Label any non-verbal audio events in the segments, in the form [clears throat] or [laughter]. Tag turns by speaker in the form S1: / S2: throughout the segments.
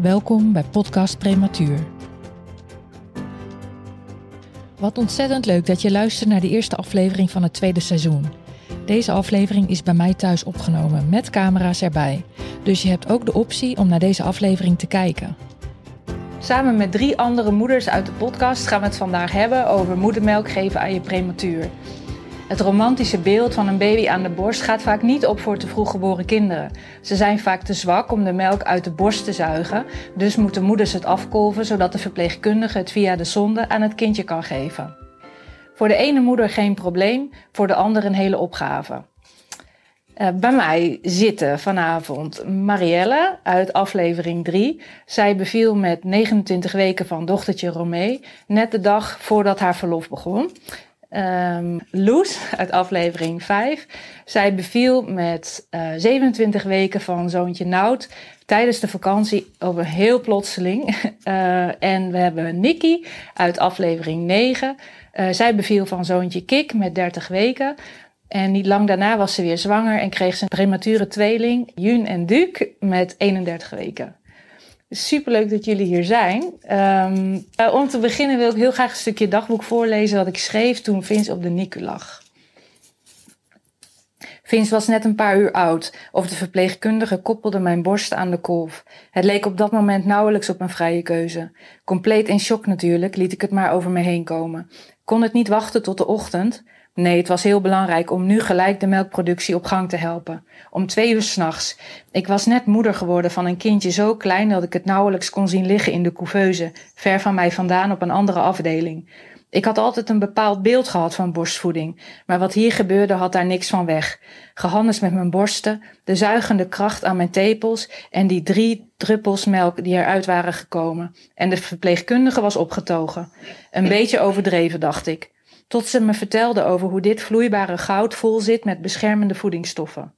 S1: Welkom bij Podcast Prematuur. Wat ontzettend leuk dat je luistert naar de eerste aflevering van het tweede seizoen. Deze aflevering is bij mij thuis opgenomen met camera's erbij. Dus je hebt ook de optie om naar deze aflevering te kijken. Samen met drie andere moeders uit de podcast gaan we het vandaag hebben over moedermelk geven aan je prematuur. Het romantische beeld van een baby aan de borst gaat vaak niet op voor te vroeg geboren kinderen. Ze zijn vaak te zwak om de melk uit de borst te zuigen, dus moeten moeders het afkolven zodat de verpleegkundige het via de zonde aan het kindje kan geven. Voor de ene moeder geen probleem, voor de andere een hele opgave. Uh, bij mij zitten vanavond Marielle uit aflevering 3. Zij beviel met 29 weken van dochtertje Romee, net de dag voordat haar verlof begon. Um, Loes uit aflevering 5. Zij beviel met uh, eh, 27 weken van zoontje Nout tijdens de vakantie over heel plotseling. Uh, [laughs] en we hebben Nikki uit aflevering 9. Uh, eh, zij beviel van zoontje Kik met 30 weken. En niet lang daarna was ze weer zwanger en kreeg ze een premature tweeling, Jun en Duke, met 31 weken. Superleuk dat jullie hier zijn. Um, uh, om te beginnen wil ik heel graag een stukje dagboek voorlezen wat ik schreef toen Vince op de NICU lag. Vince was net een paar uur oud, of de verpleegkundige koppelde mijn borst aan de kolf. Het leek op dat moment nauwelijks op een vrije keuze. Compleet in shock natuurlijk, liet ik het maar over me heen komen. Kon het niet wachten tot de ochtend? Nee, het was heel belangrijk om nu gelijk de melkproductie op gang te helpen. Om twee uur s'nachts. Ik was net moeder geworden van een kindje zo klein dat ik het nauwelijks kon zien liggen in de couveuse, ver van mij vandaan op een andere afdeling. Ik had altijd een bepaald beeld gehad van borstvoeding, maar wat hier gebeurde had daar niks van weg. Gehannes met mijn borsten, de zuigende kracht aan mijn tepels en die drie druppels melk die eruit waren gekomen. En de verpleegkundige was opgetogen. Een beetje overdreven, dacht ik tot ze me vertelde over hoe dit vloeibare goud vol zit met beschermende voedingsstoffen.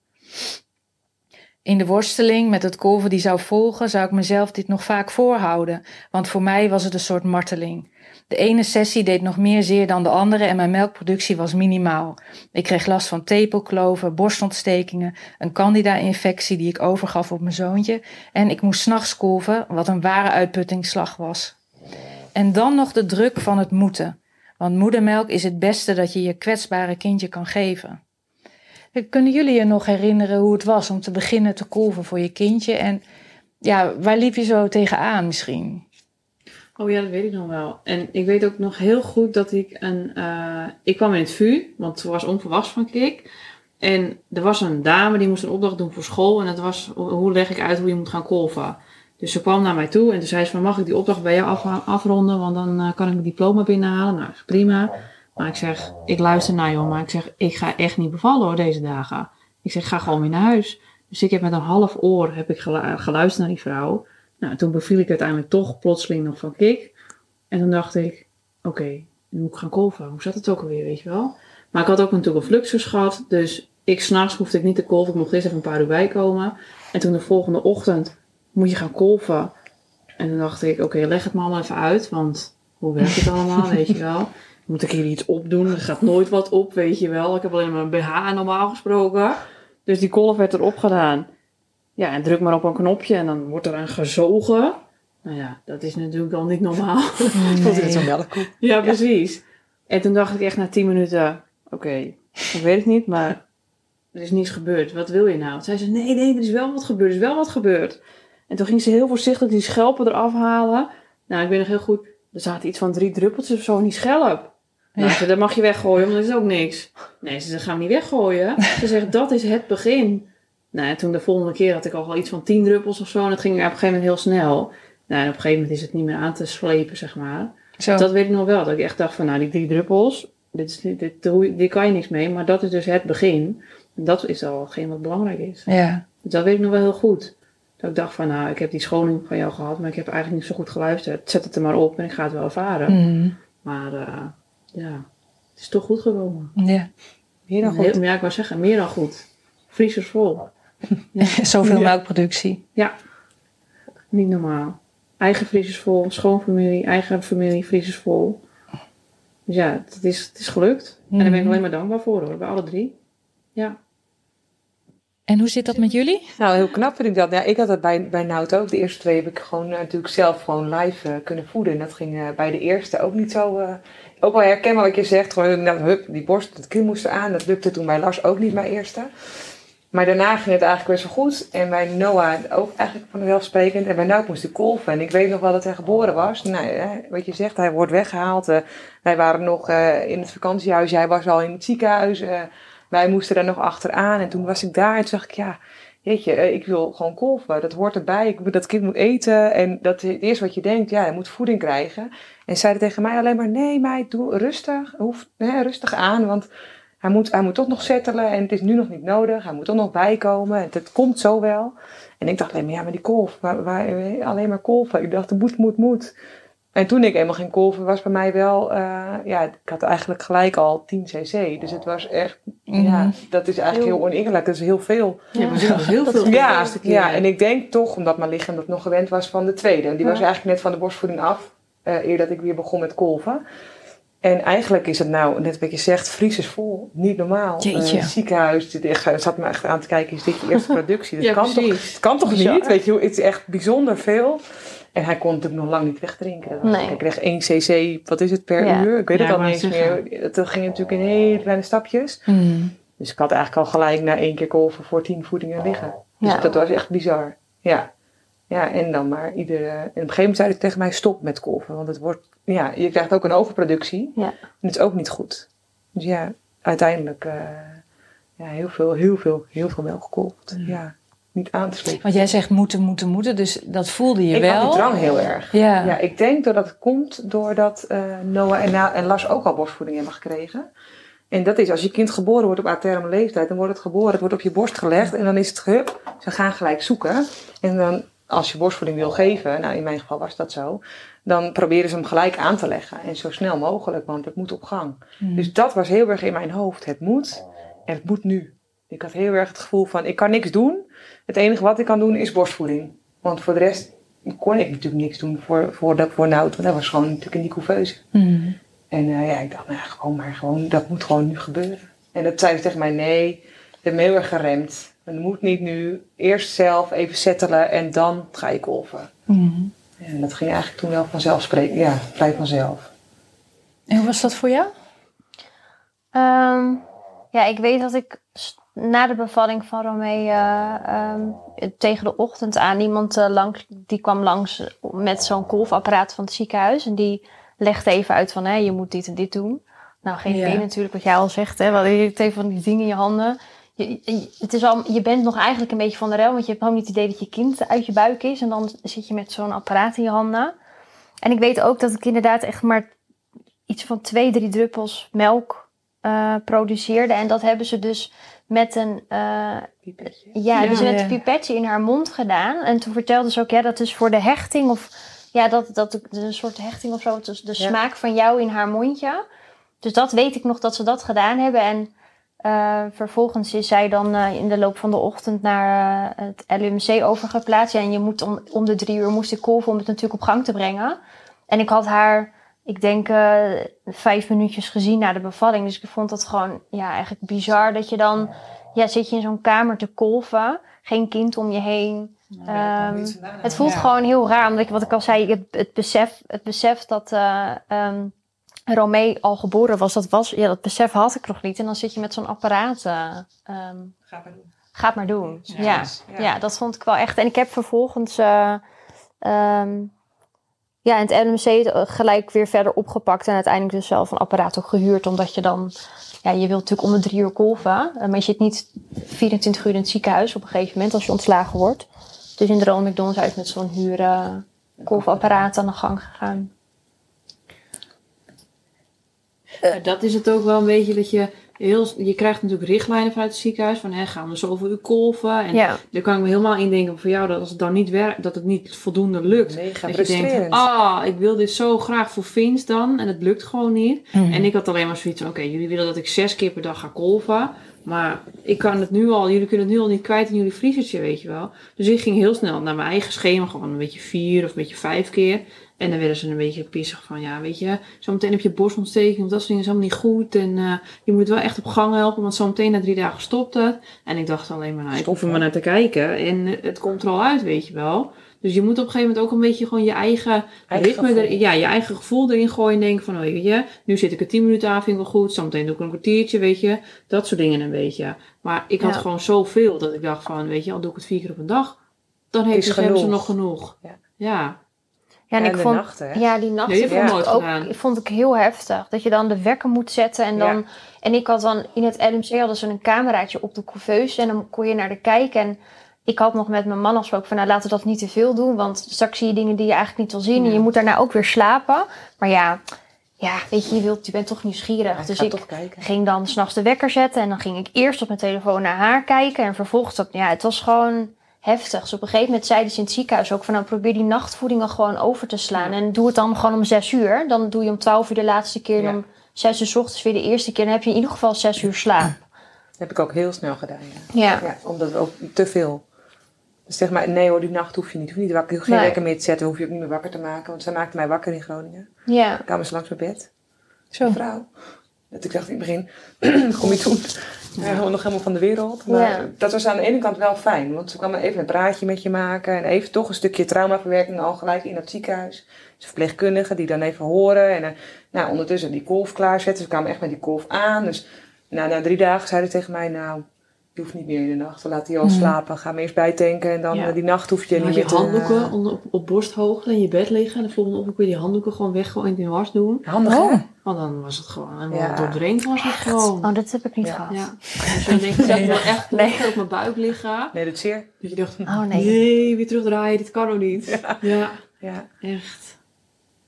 S1: In de worsteling met het kolven die zou volgen, zou ik mezelf dit nog vaak voorhouden, want voor mij was het een soort marteling. De ene sessie deed nog meer zeer dan de andere en mijn melkproductie was minimaal. Ik kreeg last van tepelkloven, borstontstekingen, een candida-infectie die ik overgaf op mijn zoontje en ik moest s'nachts kolven, wat een ware uitputtingsslag was. En dan nog de druk van het moeten. Want moedermelk is het beste dat je je kwetsbare kindje kan geven. Kunnen jullie je nog herinneren hoe het was om te beginnen te kolven voor je kindje? En ja, waar liep je zo tegenaan misschien?
S2: Oh ja, dat weet ik nog wel. En ik weet ook nog heel goed dat ik een... Uh, ik kwam in het VU, want het was onverwachts van Kik. En er was een dame die moest een opdracht doen voor school. En dat was, hoe leg ik uit hoe je moet gaan kolven? Dus ze kwam naar mij toe en toen zei ze van mag ik die opdracht bij jou af, afronden, want dan uh, kan ik mijn diploma binnenhalen. Nou, prima. Maar ik zeg, ik luister naar jou, maar ik zeg, ik ga echt niet bevallen hoor deze dagen. Ik zeg, ga gewoon weer naar huis. Dus ik heb met een half oor heb ik geluisterd naar die vrouw. Nou, toen beviel ik uiteindelijk toch plotseling nog van kik. En toen dacht ik, oké, okay, nu moet ik gaan kolven. Hoe zat het ook alweer, weet je wel? Maar ik had ook natuurlijk een fluxus gehad, dus ik s'nachts hoefde ik niet te kolven. Ik mocht eerst even een paar uur bijkomen. En toen de volgende ochtend moet je gaan kolven. En dan dacht ik, oké, leg het me allemaal even uit, want hoe werkt het allemaal, weet je wel. [laughs] Moet ik hier iets opdoen? Er gaat nooit wat op, weet je wel. Ik heb alleen maar een BH normaal gesproken. Dus die kolf werd erop gedaan. Ja, en druk maar op een knopje en dan wordt er aan gezogen. Nou ja, dat is natuurlijk dan niet normaal. [laughs]
S1: Vond [laughs] het zo'n melkkoek?
S2: Ja, precies. En toen dacht ik echt na tien minuten, oké, ik weet het niet, maar er is niets gebeurd. Wat wil je nou? Toen zei ze, nee, nee, er is wel wat gebeurd, er is wel wat gebeurd. En toen ging ze heel voorzichtig die schelpen eraf halen. Nou, ik weet nog heel goed, er zaten iets van drie druppeltjes of zo in die schelp. Nou, ja. ze, dat mag je weggooien, want dat is ook niks. Nee, ze gaan niet weggooien. Ze zegt, dat is het begin. Nou, en toen de volgende keer had ik al iets van tien druppels of zo. En dat ging op een gegeven moment heel snel. Nou, en op een gegeven moment is het niet meer aan te slepen, zeg maar. Zo. Dat weet ik nog wel. Dat ik echt dacht van, nou, die drie druppels, dit is, dit, dit, dit kan je niks mee. Maar dat is dus het begin. En dat is al geen wat belangrijk is.
S1: Ja.
S2: Dus dat weet ik nog wel heel goed. Dat ik dacht van, nou, ik heb die scholing van jou gehad, maar ik heb eigenlijk niet zo goed geluisterd. Zet het er maar op en ik ga het wel ervaren.
S1: Mm.
S2: Maar uh, ja, het is toch goed gekomen.
S1: Ja.
S2: Meer dan goed. Ja, ik wou zeggen, meer dan goed. Vriezers vol.
S1: Ja. [laughs] Zoveel ja. melkproductie.
S2: Ja, niet normaal. Eigen vriezers vol, schoonfamilie, eigen familie, vriezers vol. Dus ja, het is, het is gelukt. Mm. En daar ben ik alleen maar dankbaar voor hoor, bij alle drie. Ja.
S1: En hoe zit dat met jullie?
S3: Nou, heel knap vind ik dat. Ja, ik had dat bij, bij Nout ook. De eerste twee heb ik gewoon uh, natuurlijk zelf gewoon live uh, kunnen voeden. En dat ging uh, bij de eerste ook niet zo... ook wel herkenbaar wat je zegt. Gewoon, nou, hup, die borst, het kind moest eraan. Dat lukte toen bij Lars ook niet, mijn eerste. Maar daarna ging het eigenlijk best wel goed. En bij Noah ook eigenlijk vanzelfsprekend. En bij Nout moest hij kolven. En ik weet nog wel dat hij geboren was. Nou, wat je zegt, hij wordt weggehaald. wij waren nog in het vakantiehuis. Hij was al in het ziekenhuis wij moesten daar nog achteraan. En toen was ik daar en toen zag ik, ja, jeetje, ik wil gewoon kolven. Dat hoort erbij. Ik, dat kind moet eten. En dat het eerste wat je denkt, ja, hij moet voeding krijgen. En zeiden tegen mij alleen maar, nee meid, doe rustig. Hoef, hè, rustig aan, want hij moet, hij moet toch nog settelen. En het is nu nog niet nodig. Hij moet toch nog bijkomen. En het komt zo wel. En ik dacht alleen maar, ja, maar die kolf. Waar, alleen maar kolven. Ik dacht, moet, moet, moet. En toen ik eenmaal ging kolven, was bij mij wel, uh, ja, ik had eigenlijk gelijk al 10 cc. Dus het was echt, mm -hmm. ja, dat is eigenlijk heel, heel oneerlijk. Dat is heel veel.
S2: Ja, maar heel, heel veel.
S3: Ja, ja, en ik denk toch, omdat mijn lichaam dat nog gewend was van de tweede. En die was eigenlijk net van de borstvoeding af, uh, eer dat ik weer begon met kolven. En eigenlijk is het nou, net wat je zegt, Fries is vol. Niet normaal.
S1: Jeetje.
S3: Uh, ziekenhuis, ik zat me echt aan te kijken, is dit je eerste [laughs] productie? Dat ja, kan, toch, het kan toch niet? Weet je, het is echt bijzonder veel. En hij kon natuurlijk nog lang niet wegdrinken.
S4: Nee.
S3: Hij kreeg 1 cc, wat is het, per
S4: Ja.
S3: uur? Ik weet het
S2: Ja,
S3: al niet eens
S2: zeggen.
S3: meer. Dat ging natuurlijk in hele kleine stapjes.
S1: Mm.
S3: Dus ik had eigenlijk al gelijk na één keer kolven voor tien voedingen liggen. Dus
S4: Ja.
S3: dat was echt bizar. Ja. Ja, en dan maar iedere... En op een gegeven moment zei hij tegen mij, stop met kolven. Want het wordt... Ja, je krijgt ook een overproductie.
S4: Ja.
S3: En het is ook niet goed. Dus ja, uiteindelijk... eh, ja, heel veel, heel veel, heel veel melk gekolfd. Ja, niet aan te slepen.
S1: Want jij zegt moeten, moeten, moeten. Dus dat voelde je
S3: Ik
S1: wel.
S3: had die drang heel erg.
S1: Ja.
S3: Ja, ik denk dat het komt doordat eh, Noah en, Lars ook al borstvoeding hebben gekregen. En dat is, als je kind geboren wordt op aterme leeftijd, dan wordt het geboren, het wordt op je borst gelegd en dan is het gehup. Ze gaan gelijk zoeken. En dan, als je borstvoeding wil geven, nou in mijn geval was dat zo, dan proberen ze hem gelijk aan te leggen. En zo snel mogelijk, want het moet op gang.
S1: Mm.
S3: Dus dat was heel erg in mijn hoofd. Het moet en het moet nu. Ik had heel erg het gevoel van, ik kan niks doen. Het enige wat ik kan doen is borstvoeding. Want voor de rest kon ik natuurlijk niks doen voor, voor, dat, voor Nout. Want hij was gewoon natuurlijk in die couveuse.
S1: Mm.
S3: En eh, ja, ik dacht, nou, gewoon maar gewoon, dat moet gewoon nu gebeuren. En dat zei ze tegen mij, nee, ze hebben me heel erg geremd. Het moet niet nu. Eerst zelf even settelen en dan ga je kolven.
S1: Mm.
S3: En dat ging eigenlijk toen wel vanzelf spreken. Ja, vrij vanzelf.
S1: En hoe was dat voor jou?
S4: Ehm, ja, ik weet dat ik na de bevalling van Romee eh, ehm, tegen de ochtend aan iemand eh, langs, die kwam langs met zo'n kolfapparaat van het ziekenhuis. En die legde even uit van, hé, je moet dit en dit doen. Nou, geen
S1: Ja.
S4: idee natuurlijk wat jij al zegt, hè. Want je hebt even van die dingen in je handen. Je, je- het is al, je bent nog eigenlijk een beetje van de rel, want je hebt ook niet het idee dat je kind uit je buik is. En dan zit je met zo'n apparaat in je handen. En ik weet ook dat ik inderdaad echt maar iets van twee, drie druppels melk eh, produceerde. En dat hebben ze dus met een, eh,
S3: Pipetje.
S4: ja,
S2: Ja,
S4: dus met
S1: ja.
S4: een pipetje in haar mond gedaan. En toen vertelde ze ook, ja, dat is voor de hechting of ja, dat, dat een soort hechting of zo. Dus de
S3: Ja.
S4: smaak van jou in haar mondje. Dus dat weet ik nog dat ze dat gedaan hebben. En eh, vervolgens is zij dan eh, in de loop van de ochtend naar het LUMC overgeplaatst. Ja, en je moet om, om de drie uur moest ik kolven om het natuurlijk op gang te brengen. En ik had haar, ik denk, eh, vijf minuutjes gezien na de bevalling. Dus ik vond dat gewoon, ja, eigenlijk bizar dat je dan, ja, zit je in zo'n kamer te kolven. Geen kind om je heen. Ehm, het voelt
S1: Ja.
S4: gewoon heel raar, omdat ik, wat ik al zei, het, het, besef, het besef dat eh ehm Romee al geboren was, dat was, ja, dat besef had ik nog niet. En dan zit je met zo'n apparaat, ehm,
S3: Ga maar doen.
S4: maar doen.
S3: Ja,
S4: Ja,
S3: ja.
S4: ja. dat vond ik wel echt. En ik heb vervolgens, ja, in het LMC het gelijk weer verder opgepakt en uiteindelijk dus zelf een apparaat ook gehuurd, omdat je dan, ja, je wilt natuurlijk om de drie uur kolven, eh, maar je zit niet 24 uur in het ziekenhuis op een gegeven moment als je ontslagen wordt. Dus in de Ronald McDonald's uit met zo'n huur eh, kolfapparaat aan de gang gegaan.
S2: Dat is het ook wel een beetje dat je heel, je krijgt natuurlijk richtlijnen vanuit het ziekenhuis van hè, gaan we zoveel uur kolven. En
S4: Ja.
S2: daar kan ik me helemaal indenken voor jou dat als het dan niet werkt, dat het niet voldoende lukt.
S3: Mega
S2: dat je denkt, ah, ik wil dit zo graag voor Vince dan en het lukt gewoon niet.
S1: Mhm.
S2: En ik had alleen maar zoiets van, oké, jullie willen dat ik zes keer per dag ga kolven. Maar ik kan het nu al, jullie kunnen het nu al niet kwijt in jullie vriezertje, weet je wel. Dus ik ging heel snel naar mijn eigen schema, gewoon een beetje vier of een beetje vijf keer. En dan werden ze een beetje pissig van, ja, weet je, zometeen heb je borstontsteking of dat soort dingen is allemaal niet goed. En eh, je moet het wel echt op gang helpen, want zometeen na drie dagen stopt het. En ik dacht alleen maar, nou, ik hoef er maar naar te kijken en het komt er al uit, weet je wel. Dus je moet op een gegeven moment ook een beetje gewoon je eigen,
S3: Eigen
S2: ritme, er, ja, je eigen gevoel erin gooien en denken van, oh, weet je, nu zit ik er 10 minuten aan, vind ik wel goed. Zometeen doe ik een kwartiertje, weet je. Dat soort dingen een beetje. Maar ik had
S4: Ja.
S2: gewoon zoveel dat ik dacht van, weet je, al doe ik het vier keer op een dag, dan heeft,
S3: Is
S2: dus hebben ze nog genoeg.
S3: Ja.
S2: ja.
S4: Ja, en
S3: Ja,
S4: ik vond,
S3: nachten, hè?
S4: ja, die nacht
S2: Ja,
S4: vond ik ook,
S2: gedaan.
S4: vond ik heel heftig. Dat je dan de wekker moet zetten en dan...
S3: Ja.
S4: En ik had dan, in het LMC hadden ze een cameraatje op de couveuse en dan kon je naar de kijken. En ik had nog met mijn man afgesproken van, nou laten we dat niet te veel doen. Want straks zie je dingen die je eigenlijk niet wil zien. En je moet daarna ook weer slapen. Maar ja, ja weet je, je, wilt, je bent toch nieuwsgierig.
S3: Ja,
S4: dus ik
S3: toch
S4: ging dan s'nachts de wekker zetten. En dan ging ik eerst op mijn telefoon naar haar kijken. En vervolgens, dat, ja, het was gewoon heftig. Dus op een gegeven moment zeiden ze in het ziekenhuis ook van... nou, probeer die nachtvoedingen gewoon over te slaan.
S2: Ja.
S4: En doe het dan gewoon om zes uur. Dan doe je om twaalf uur de laatste keer. En
S3: Ja.
S4: om zes uur s ochtends weer de eerste keer. Dan heb je in ieder geval zes uur slaap.
S3: Dat heb ik ook heel snel gedaan, ja.
S4: Ja.
S3: Omdat we ook te veel. Dus zeg maar, nee hoor, die nacht hoef je niet. Hoef je niet wakker, geen
S4: Nee.
S3: wekker meer te zetten, hoef je ook niet meer wakker te maken. Want zij maakte mij wakker in Groningen.
S4: Ja.
S3: Dan langs mijn bed.
S1: Zo.
S3: Vrouw. Dat ik dacht in het begin, [clears throat] kom je doen? Ja. gewoon nog helemaal van de wereld. Maar
S4: Ja.
S3: dat was aan de ene kant wel fijn. Want ze kwamen even een praatje met je maken. En even toch een stukje traumaverwerking al gelijk in dat ziekenhuis. Dus verpleegkundigen die dan even horen. En eh, nou, ondertussen die kolf klaarzetten. Ze kwamen echt met die kolf aan. Dus nou, na drie dagen zeiden ze tegen mij, nou... Je hoeft niet meer in de nacht. We laten je al
S1: Mhm.
S3: slapen. Ga maar eerst bijtanken. En dan
S2: Ja.
S3: eh, die nacht hoef je
S2: Dan
S3: niet
S2: je
S3: meer te...
S2: handdoeken onder, op, op borsthoogte in je bed liggen. En de volgende ochtend kun je die handdoeken gewoon weggooien in de was doen.
S3: Handig,
S1: Oh.
S3: hè?
S2: Want dan was het gewoon helemaal
S3: Ja.
S2: doordrenkt was het gewoon.
S4: Oh, dat heb ik niet
S3: Ja.
S4: gehad.
S2: Ja. Dus dan denk ik, ik wil echt lekker op mijn buik liggen.
S3: Nee, dat is zeer.
S2: Dat je dacht,
S4: Oh nee.
S2: nee, weer terugdraaien, dit kan ook niet. Ja,
S3: Ja.
S2: echt.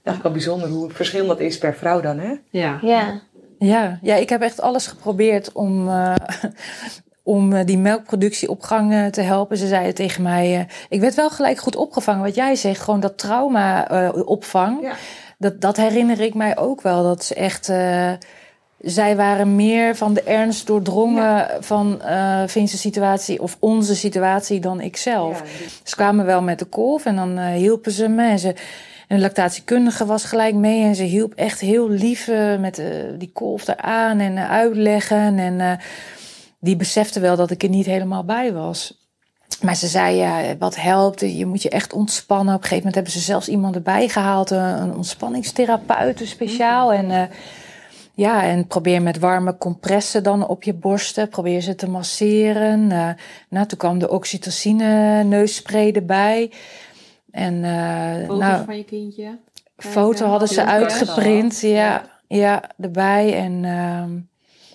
S3: Dat is wel bijzonder hoe verschillend dat is per vrouw dan, hè?
S2: Ja.
S4: Ja.
S1: Ja, ja, ik heb echt alles geprobeerd om, eh, om eh, die melkproductie op gang eh, te helpen. Ze zeiden tegen mij, eh, ik werd wel gelijk goed opgevangen. Wat jij zegt, gewoon dat trauma opvang.
S3: Ja.
S1: Dat, dat herinner ik mij ook wel. Dat ze echt, zij waren meer van de ernst doordrongen van Vince's situatie of onze situatie dan ik zelf.
S3: Ja,
S1: Ze kwamen wel met de kolf en dan hielpen ze me. En, ze, en de lactatiekundige was gelijk mee en ze hielp echt heel lief met die kolf eraan en uitleggen. En die besefte wel dat ik er niet helemaal bij was. Maar ze zei, ja, wat helpt, je moet je echt ontspannen. Op een gegeven moment hebben ze zelfs iemand erbij gehaald, een, ontspanningstherapeut speciaal. En eh, ja, en probeer met warme compressen dan op je borsten. Probeer ze te masseren. Eh, nou, toen kwam de oxytocine neusspray erbij. En
S2: Foto's
S1: nou,
S2: van je kindje.
S1: foto hadden ze
S2: Ja,
S1: uitgeprint. Ja, ja, erbij. En ehm,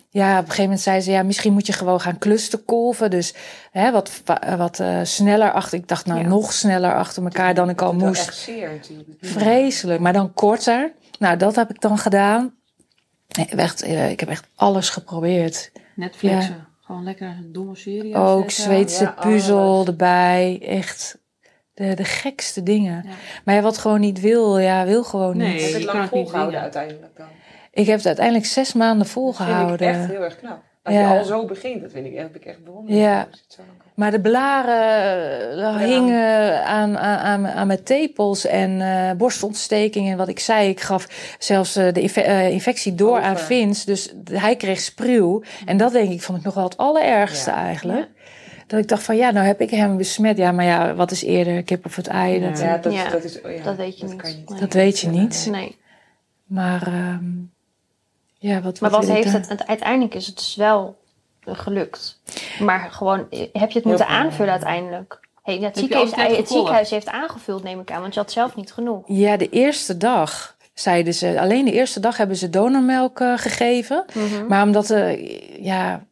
S1: ja, op een gegeven moment zei ze, ja, misschien moet je gewoon gaan clusterkolven. Dus hè, wat, wat eh, sneller achter. Ik dacht, nou,
S3: Ja.
S1: nog sneller achter elkaar dan ik al
S3: Het is wel
S1: moest.
S3: echt zeer natuurlijk.
S1: Vreselijk, maar dan korter. Nou, dat heb ik dan gedaan. Nee, echt, eh, ik heb echt alles geprobeerd.
S2: Netflixen. Gewoon lekker een domme serie
S1: Ook. Zweedse
S3: Ja,
S1: puzzel
S3: alles.
S1: erbij. Echt de, de gekste dingen.
S2: Ja.
S1: Maar wat gewoon niet wil, ja, wil gewoon
S2: Nee.
S1: niet.
S3: Heb je
S2: je
S3: het
S2: kan
S3: lang
S2: het niet
S3: volgehouden
S2: dwingen.
S3: uiteindelijk dan?
S1: Ik heb het uiteindelijk zes maanden
S3: Dat vind ik
S1: volgehouden.
S3: echt heel erg knap. Als
S1: Ja.
S3: je al zo begint, dat vind ik echt, heb ik echt bewonderd.
S1: Ja. Maar de blaren eh, hingen aan, aan, aan, aan mijn tepels en eh, borstontsteking. En wat ik zei, ik gaf zelfs eh, de infe- infectie door
S3: Over.
S1: aan Vince. Dus hij kreeg spruw. En dat denk ik, vond ik nog wel het allerergste
S3: Ja.
S1: eigenlijk. Dat ik dacht van, ja, nou heb ik hem besmet. Ja, maar ja, wat is eerder, kip of het ei? Dat,
S3: Ja, dat,
S4: Ja.
S3: dat is... oh ja,
S4: Dat weet je niet.
S3: kan je niet.
S4: Nee.
S1: dat weet je niet.
S4: Nee.
S1: Maar ehm, ja, wat,
S4: Maar
S1: wat
S4: heeft het, het- uiteindelijk is het dus wel gelukt. Maar gewoon, eh, heb je het
S3: Heel
S4: moeten aanvullen uiteindelijk? Hey, het, ziekenhuis, het heeft aangevuld, neem ik aan, want je had zelf niet genoeg.
S1: Ja, de eerste dag zeiden ze, alleen de eerste dag hebben ze donormelk eh, gegeven.
S4: Mhm.
S1: Maar omdat, eh, ja,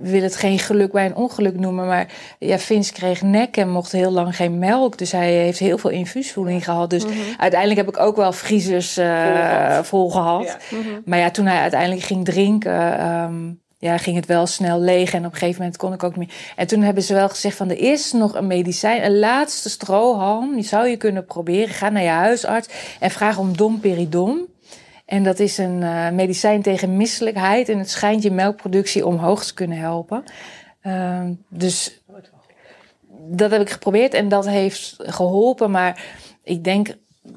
S1: wil het geen geluk bij een ongeluk noemen, maar ja, Vince kreeg nek en mocht heel lang geen melk. Dus hij heeft heel veel infuusvoeding gehad. Dus
S4: Mhm.
S1: uiteindelijk heb ik ook wel vriezers eh,
S3: Vol
S1: vol gehad.
S3: Ja.
S4: Mhm.
S1: Maar ja, toen hij uiteindelijk ging drinken, ehm, ja, ging het wel snel leeg. En op een gegeven moment kon ik ook niet meer. En toen hebben ze wel gezegd van, er is nog een medicijn, een laatste strohalm. Die zou je kunnen proberen. Ga naar je huisarts en vraag om domperidom. En dat is een eh, medicijn tegen misselijkheid. En het schijnt je melkproductie omhoog te kunnen helpen. Ehm, dus dat heb ik geprobeerd en dat heeft geholpen. Maar ik denk,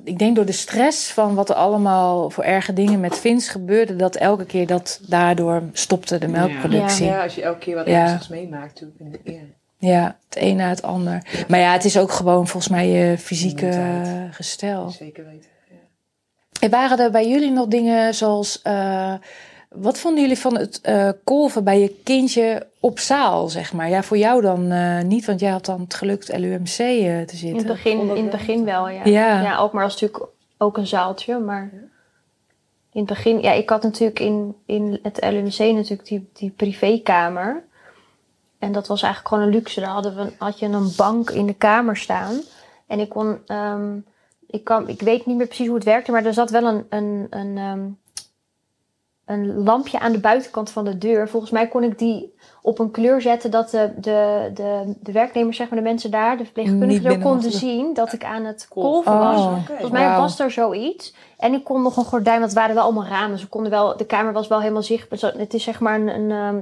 S1: ik denk door de stress van wat er allemaal voor erge dingen met Vins gebeurde, dat elke keer dat daardoor stopte de melkproductie. Ja,
S3: Ja, als je elke keer wat
S1: Ja.
S3: ernstigs meemaakt natuurlijk. in de- Ja,
S1: het een na het ander. Maar ja, het is ook gewoon volgens mij je fysieke gestel.
S3: zeker weten.
S1: En waren er bij jullie nog dingen zoals. eh, wat vonden jullie van het eh, kolven bij je kindje op zaal, zeg maar? Ja, voor jou dan eh, niet, want jij had dan het geluk het LUMC eh, te
S4: In het
S1: zitten.
S4: begin, in het begin wel, ja.
S1: Ja.
S4: Ja, ook maar als natuurlijk ook een zaaltje. Maar in het begin, ja, ik had natuurlijk in, in het LMC natuurlijk die, die privékamer. En dat was eigenlijk gewoon een luxe. Daar hadden we, had je een bank in de kamer staan. En ik kon, ehm, ik, kan, ik weet niet meer precies hoe het werkte, maar er zat wel een, een, een, ehm, een lampje aan de buitenkant van de deur. Volgens mij kon ik die op een kleur zetten dat de, de, de, de werknemers, zeg maar de mensen daar, de verpleegkundigen, konden zien dat ik aan het
S3: Kolven.
S4: was.
S1: Oh.
S4: Volgens mij was er zoiets. En ik kon nog een gordijn, want het waren wel allemaal ramen. Ze konden wel, de kamer was wel helemaal zichtbaar. Het is zeg maar een, een, ehm,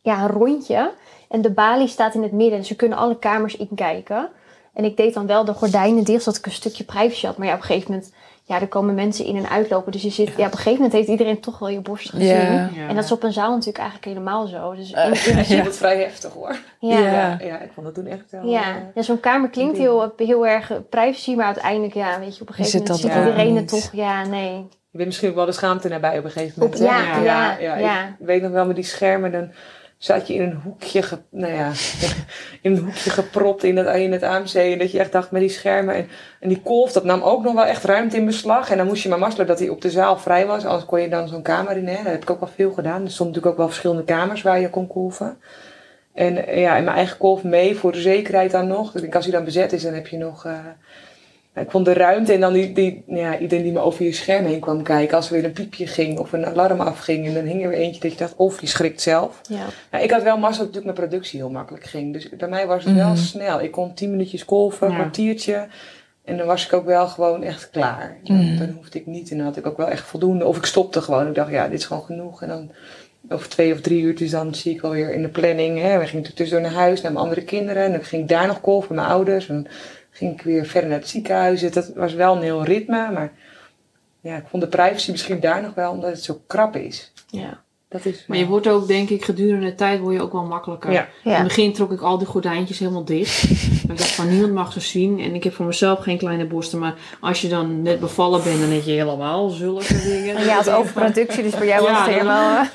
S4: ja, een rondje. En de balie staat in het midden. Dus ze kunnen alle kamers inkijken. En ik deed dan wel de gordijnen dicht, zodat ik een stukje privacy had. Maar ja, op een gegeven moment, ja, er komen mensen in en uitlopen. Dus je zit, ja, op een gegeven moment heeft iedereen toch wel je borst gezien.
S1: Ja.
S2: Ja.
S4: En dat is op een zaal natuurlijk eigenlijk helemaal zo. Dus in,
S1: Eh,
S4: in [laughs]
S3: Ik
S4: principe,
S3: vond het vrij heftig hoor.
S4: ja.
S1: Ja.
S3: Ik vond het toen echt wel...
S4: Ja,
S3: eh,
S4: ja zo'n kamer klinkt heel, heel erg eh, privacy, maar uiteindelijk, ja, weet je, op een gegeven moment
S1: dat
S4: ziet
S3: ook
S4: iedereen het toch, ja, nee.
S3: Je bent misschien ook wel de schaamte nabij op een gegeven moment.
S4: ja, ja, ja,
S3: Ik weet nog wel met die schermen, dan zat je in een hoekje, nou ja, [laughs] in een hoekje gepropt in het, in het AMC. En dat je echt dacht met die schermen. En, en die kolf, dat nam ook nog wel echt ruimte in beslag. En dan moest je maar mazelen dat hij op de zaal vrij was. Anders kon je dan zo'n kamer in. Hè? Dat heb ik ook wel veel gedaan. Er stonden natuurlijk ook wel verschillende kamers waar je kon kolven. En ja, in mijn eigen kolf mee voor de zekerheid dan nog. Ik denk, als hij dan bezet is, dan heb je nog... eh, ik vond de ruimte en dan die, die, ja, iedereen die me over je scherm heen kwam kijken. Als er weer een piepje ging of een alarm afging. En dan hing er weer eentje dat je dacht, of je schrikt zelf.
S4: Ja.
S3: Nou, ik had wel mazzel dat natuurlijk mijn productie heel makkelijk ging. Dus bij mij was het wel
S1: Mhm.
S3: snel. Ik kon tien minuutjes kolven, een kwartiertje. En dan was ik ook wel gewoon echt klaar. Dan,
S1: Mhm.
S3: dan hoefde ik niet. En dan had ik ook wel echt voldoende. Of ik stopte gewoon. Ik dacht, ja, dit is gewoon genoeg. En dan over twee of drie uurtjes dan zie ik wel weer in de planning. Hè. We gingen tussendoor naar huis, naar mijn andere kinderen. En dan ging ik daar nog kolven met mijn ouders. En ging ik weer verder naar het ziekenhuis. Dat was wel een heel ritme. Maar ja, ik vond de privacy misschien daar nog wel, omdat het zo krap is.
S4: Ja.
S3: Dat is
S2: Maar je wordt ook, denk ik, gedurende de tijd word je ook wel makkelijker.
S3: Ja.
S2: In
S4: Ja.
S2: het begin trok ik al die gordijntjes helemaal dicht. [laughs] ik dacht van niemand mag ze zien. En ik heb voor mezelf geen kleine borsten. Maar als je dan net bevallen bent, dan heb je helemaal zulke [laughs] dingen.
S4: En jij had [laughs] overproductie, dus voor jou
S2: Ja,
S4: was het
S2: dan-
S4: helemaal...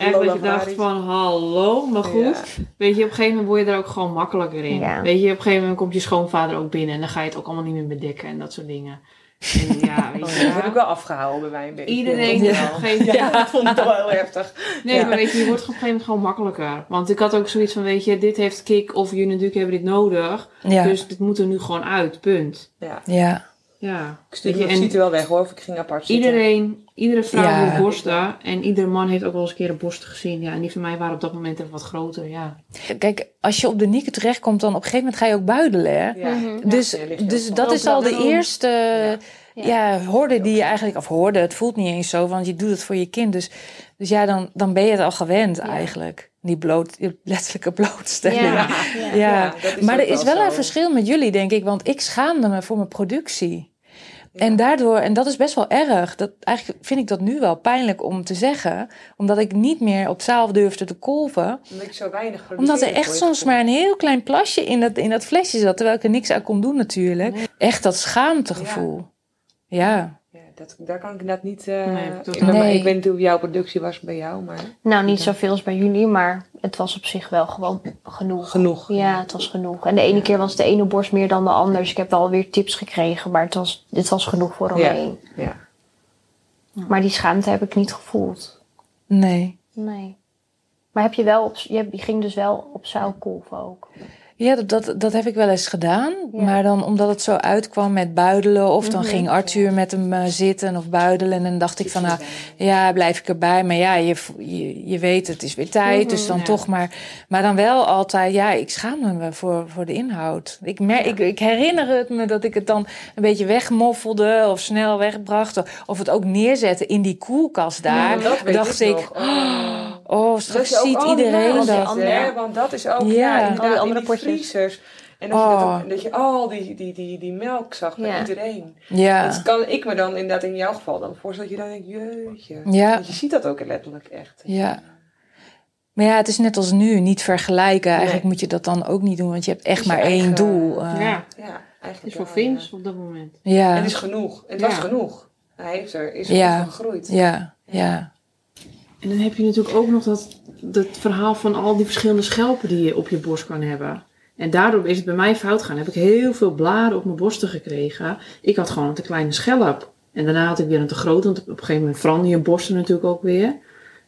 S2: Echt dat je dacht van hallo, maar goed.
S3: Ja.
S2: Weet je, op een gegeven moment word je er ook gewoon makkelijker in.
S4: Ja.
S2: Weet je, op een gegeven moment komt je schoonvader ook binnen. En dan ga je het ook allemaal niet meer bedekken en dat soort dingen. En [laughs] ja, weet
S3: Oh,
S2: je.
S3: ja, dat heb ik wel afgehouden bij mij een beetje.
S2: Iedereen
S3: Ja.
S2: op een gegeven moment...
S3: Ja, dat vond ik wel heel heftig.
S2: Nee,
S3: Ja.
S2: maar weet je, je wordt op een gegeven moment gewoon makkelijker. Want ik had ook zoiets van, weet je, dit heeft Kik of jullie natuurlijk hebben dit nodig.
S1: Ja,
S2: Dus dit moet er nu gewoon uit, punt.
S3: Ja.
S1: ja.
S2: Ja.
S3: Ik stuurde mijn ziet er wel weg hoor, of ik ging apart zitten.
S2: iedereen, iedere vrouw
S1: Ja.
S2: heeft borsten. En iedere man heeft ook wel eens een keer een borst gezien. Ja, en die van mij waren op dat moment even wat groter, ja.
S1: Kijk, als je op de Nieke terechtkomt, dan op een gegeven moment ga je ook buidelen, hè?
S3: Ja.
S4: Mhm.
S1: Dus,
S3: Ja,
S1: dus dat is al de eerste
S4: Ja.
S1: ja. hoorde die je eigenlijk, of hoorde, het voelt niet eens zo, want je doet het voor je kind. Dus, dus ja, dan, dan ben je het al gewend eigenlijk. Die, bloot, letterlijke blootstelling.
S4: Ja.
S1: Ja. Maar er is wel
S3: zo.
S1: een verschil met jullie, denk ik, want ik schaamde me voor mijn productie. En daardoor, en dat is best wel erg, dat, eigenlijk vind ik dat nu wel pijnlijk om te zeggen, omdat ik niet meer op zaal durfde te kolven.
S3: Omdat ik zo weinig
S1: Omdat er echt soms maar een heel klein plasje in dat, in dat flesje zat, terwijl ik er niks aan kon doen natuurlijk. Echt dat schaamtegevoel. Ja.
S3: Ja, dat, daar kan ik inderdaad niet... eh,
S2: Nee,
S3: ik, ben-
S1: Nee.
S3: ik weet niet hoe jouw productie was bij jou, maar
S4: Nou, niet zoveel als bij jullie, maar het was op zich wel gewoon genoeg.
S3: genoeg.
S4: Ja, het was genoeg. En de ene keer was de ene borst meer dan de andere. Dus ik heb wel weer tips gekregen, maar het was, dit was genoeg voor
S3: Ja.
S4: omheen.
S3: Ja.
S4: Maar die schaamte heb ik niet gevoeld.
S1: Nee.
S4: Nee. Maar heb je wel op, je, je ging dus wel op zuilkolven ook.
S1: Ja, dat, dat, dat heb ik wel eens gedaan.
S4: Ja.
S1: Maar dan omdat het zo uitkwam met buidelen. Of dan
S4: Mhm.
S1: ging Arthur met hem eh, zitten of buidelen. En dan dacht ik van, nou, ja, blijf ik erbij. Maar ja, je, je, je weet, het is weer tijd. dus dan
S2: ja.
S1: toch maar. Maar dan wel altijd, ja, ik schaamde me voor, voor de inhoud. Ik, mer ik, ik herinner het me dat ik het dan een beetje wegmoffelde. Of snel wegbracht. Of, of het ook neerzette in die koelkast daar.
S3: Ja, dat
S1: dacht
S3: ik. Oh.
S1: oh,
S3: Dat
S1: straks
S3: ook
S1: ziet
S3: die
S1: iedereen dat.
S3: Want dat is ook,
S1: Ja.
S3: ja,
S1: Al die
S3: inderdaad,
S4: andere
S3: in die
S4: potjes.
S3: Vriezers. En dat, je dat,
S1: Oh.
S3: ook- dat je al die, die, die, die melk zag bij
S4: Ja.
S3: iedereen.
S1: Ja.
S3: Dat kan ik me dan inderdaad in jouw geval dan voorstellen dat je dan denkt, jeetje.
S1: Ja.
S3: Want je ziet dat ook letterlijk echt.
S1: Ja. Maar ja, het is net als nu, niet vergelijken. Eigenlijk
S3: Nee.
S1: moet je dat dan ook niet doen, want je hebt echt maar één doel. eh.
S2: Ja,
S3: Ja,
S2: het
S3: eigenlijk
S2: is voor Vince op dat moment.
S1: ja.
S3: ja. Het is genoeg. Het was genoeg. Hij heeft er, is er
S1: Ja.
S3: van gegroeid.
S1: ja, ja.
S2: En dan heb je natuurlijk ook nog dat, dat verhaal van al die verschillende schelpen die je op je borst kan hebben. En daardoor is het bij mij fout gegaan. Heb ik heel veel blaren op mijn borsten gekregen. Ik had gewoon een te kleine schelp. En daarna had ik weer een te groot, want op een gegeven moment veranderde je borsten natuurlijk ook weer.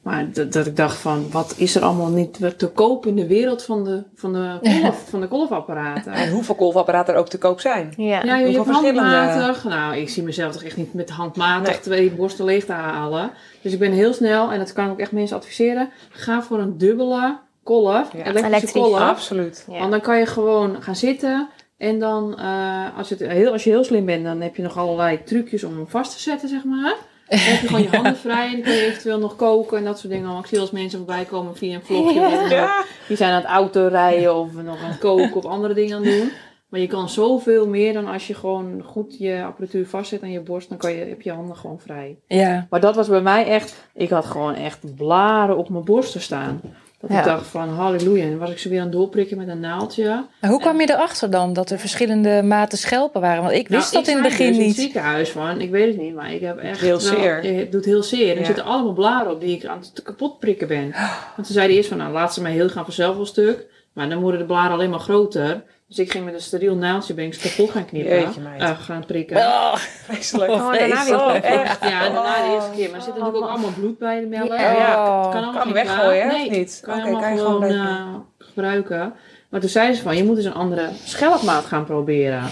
S2: Maar dat, dat ik dacht van, wat is er allemaal niet te koop in de wereld van de, van de, [laughs] van de kolfapparaten?
S3: En hoeveel kolfapparaten er ook te koop zijn.
S4: Ja.
S2: Ja, je, je
S3: Hoeveel
S2: hebt
S3: verschillende-
S2: handmatig. Nou, ik zie mezelf toch echt niet met handmatig
S3: Nee.
S2: twee borsten leeg te halen. Dus ik ben heel snel, en dat kan ik ook echt mensen adviseren, ga voor een dubbele kolf,
S3: Ja.
S2: elektrische
S4: Elektrisch.
S2: kolf.
S3: Absoluut.
S4: Ja.
S2: Want dan kan je gewoon gaan zitten. En dan, eh, als, het heel, als je heel slim bent, dan heb je nog allerlei trucjes om hem vast te zetten, zeg maar. Dan heb je gewoon je [laughs] handen vrij en dan kun je eventueel nog koken en dat soort dingen. allemaal. Ik zie als mensen voorbij komen via een vlogje.
S4: Ja.
S2: Die zijn aan het autorijden of nog aan het koken of andere dingen aan het doen. Maar je kan zoveel meer dan als je gewoon goed je apparatuur vastzet aan je borst. Dan kan je, heb je handen gewoon vrij.
S1: ja.
S2: Maar dat was bij mij echt... Ik had gewoon echt blaren op mijn borsten staan. Dat
S1: Ja.
S2: ik dacht van halleluja. En dan was ik ze weer aan het doorprikken met een naaldje.
S1: Maar hoe kwam je erachter dan dat er verschillende maten schelpen waren? Want ik wist
S2: Nou,
S1: dat in het
S2: ik
S1: begin
S2: dus in het
S1: niet.
S2: ziekenhuis van, ik weet het niet, maar ik heb echt
S3: Heel
S2: wel-
S3: zeer.
S2: Het doet heel zeer. En
S3: Ja.
S2: er zitten allemaal blaren op die ik aan het kapot prikken ben. [gasps] Want ze zeiden eerst van, nou laat ze mij heel gaan vanzelf wel stuk. Maar dan worden de blaren alleen maar groter. Dus ik ging met een steriel naaldje ben ik kapot gaan knippen.
S3: Jeetje,
S2: eh, gaan prikken.
S1: Oh,
S3: Vreselijk.
S1: Oh,
S4: Oh, daarna weer
S3: Oh, echt.
S2: Ja, daarna de eerste
S3: Oh.
S2: keer. Maar er zit natuurlijk ook allemaal bloed bij de melk.
S4: Ja.
S2: Kan allemaal
S3: Kan
S2: geen
S3: weggooien,
S2: Nee,
S3: niet?
S2: kan
S3: Oké,
S2: allemaal
S3: kan je
S2: gewoon
S3: gewoon
S2: eh, gebruiken. Maar toen zeiden ze van, je moet eens een andere schelpmaat gaan proberen.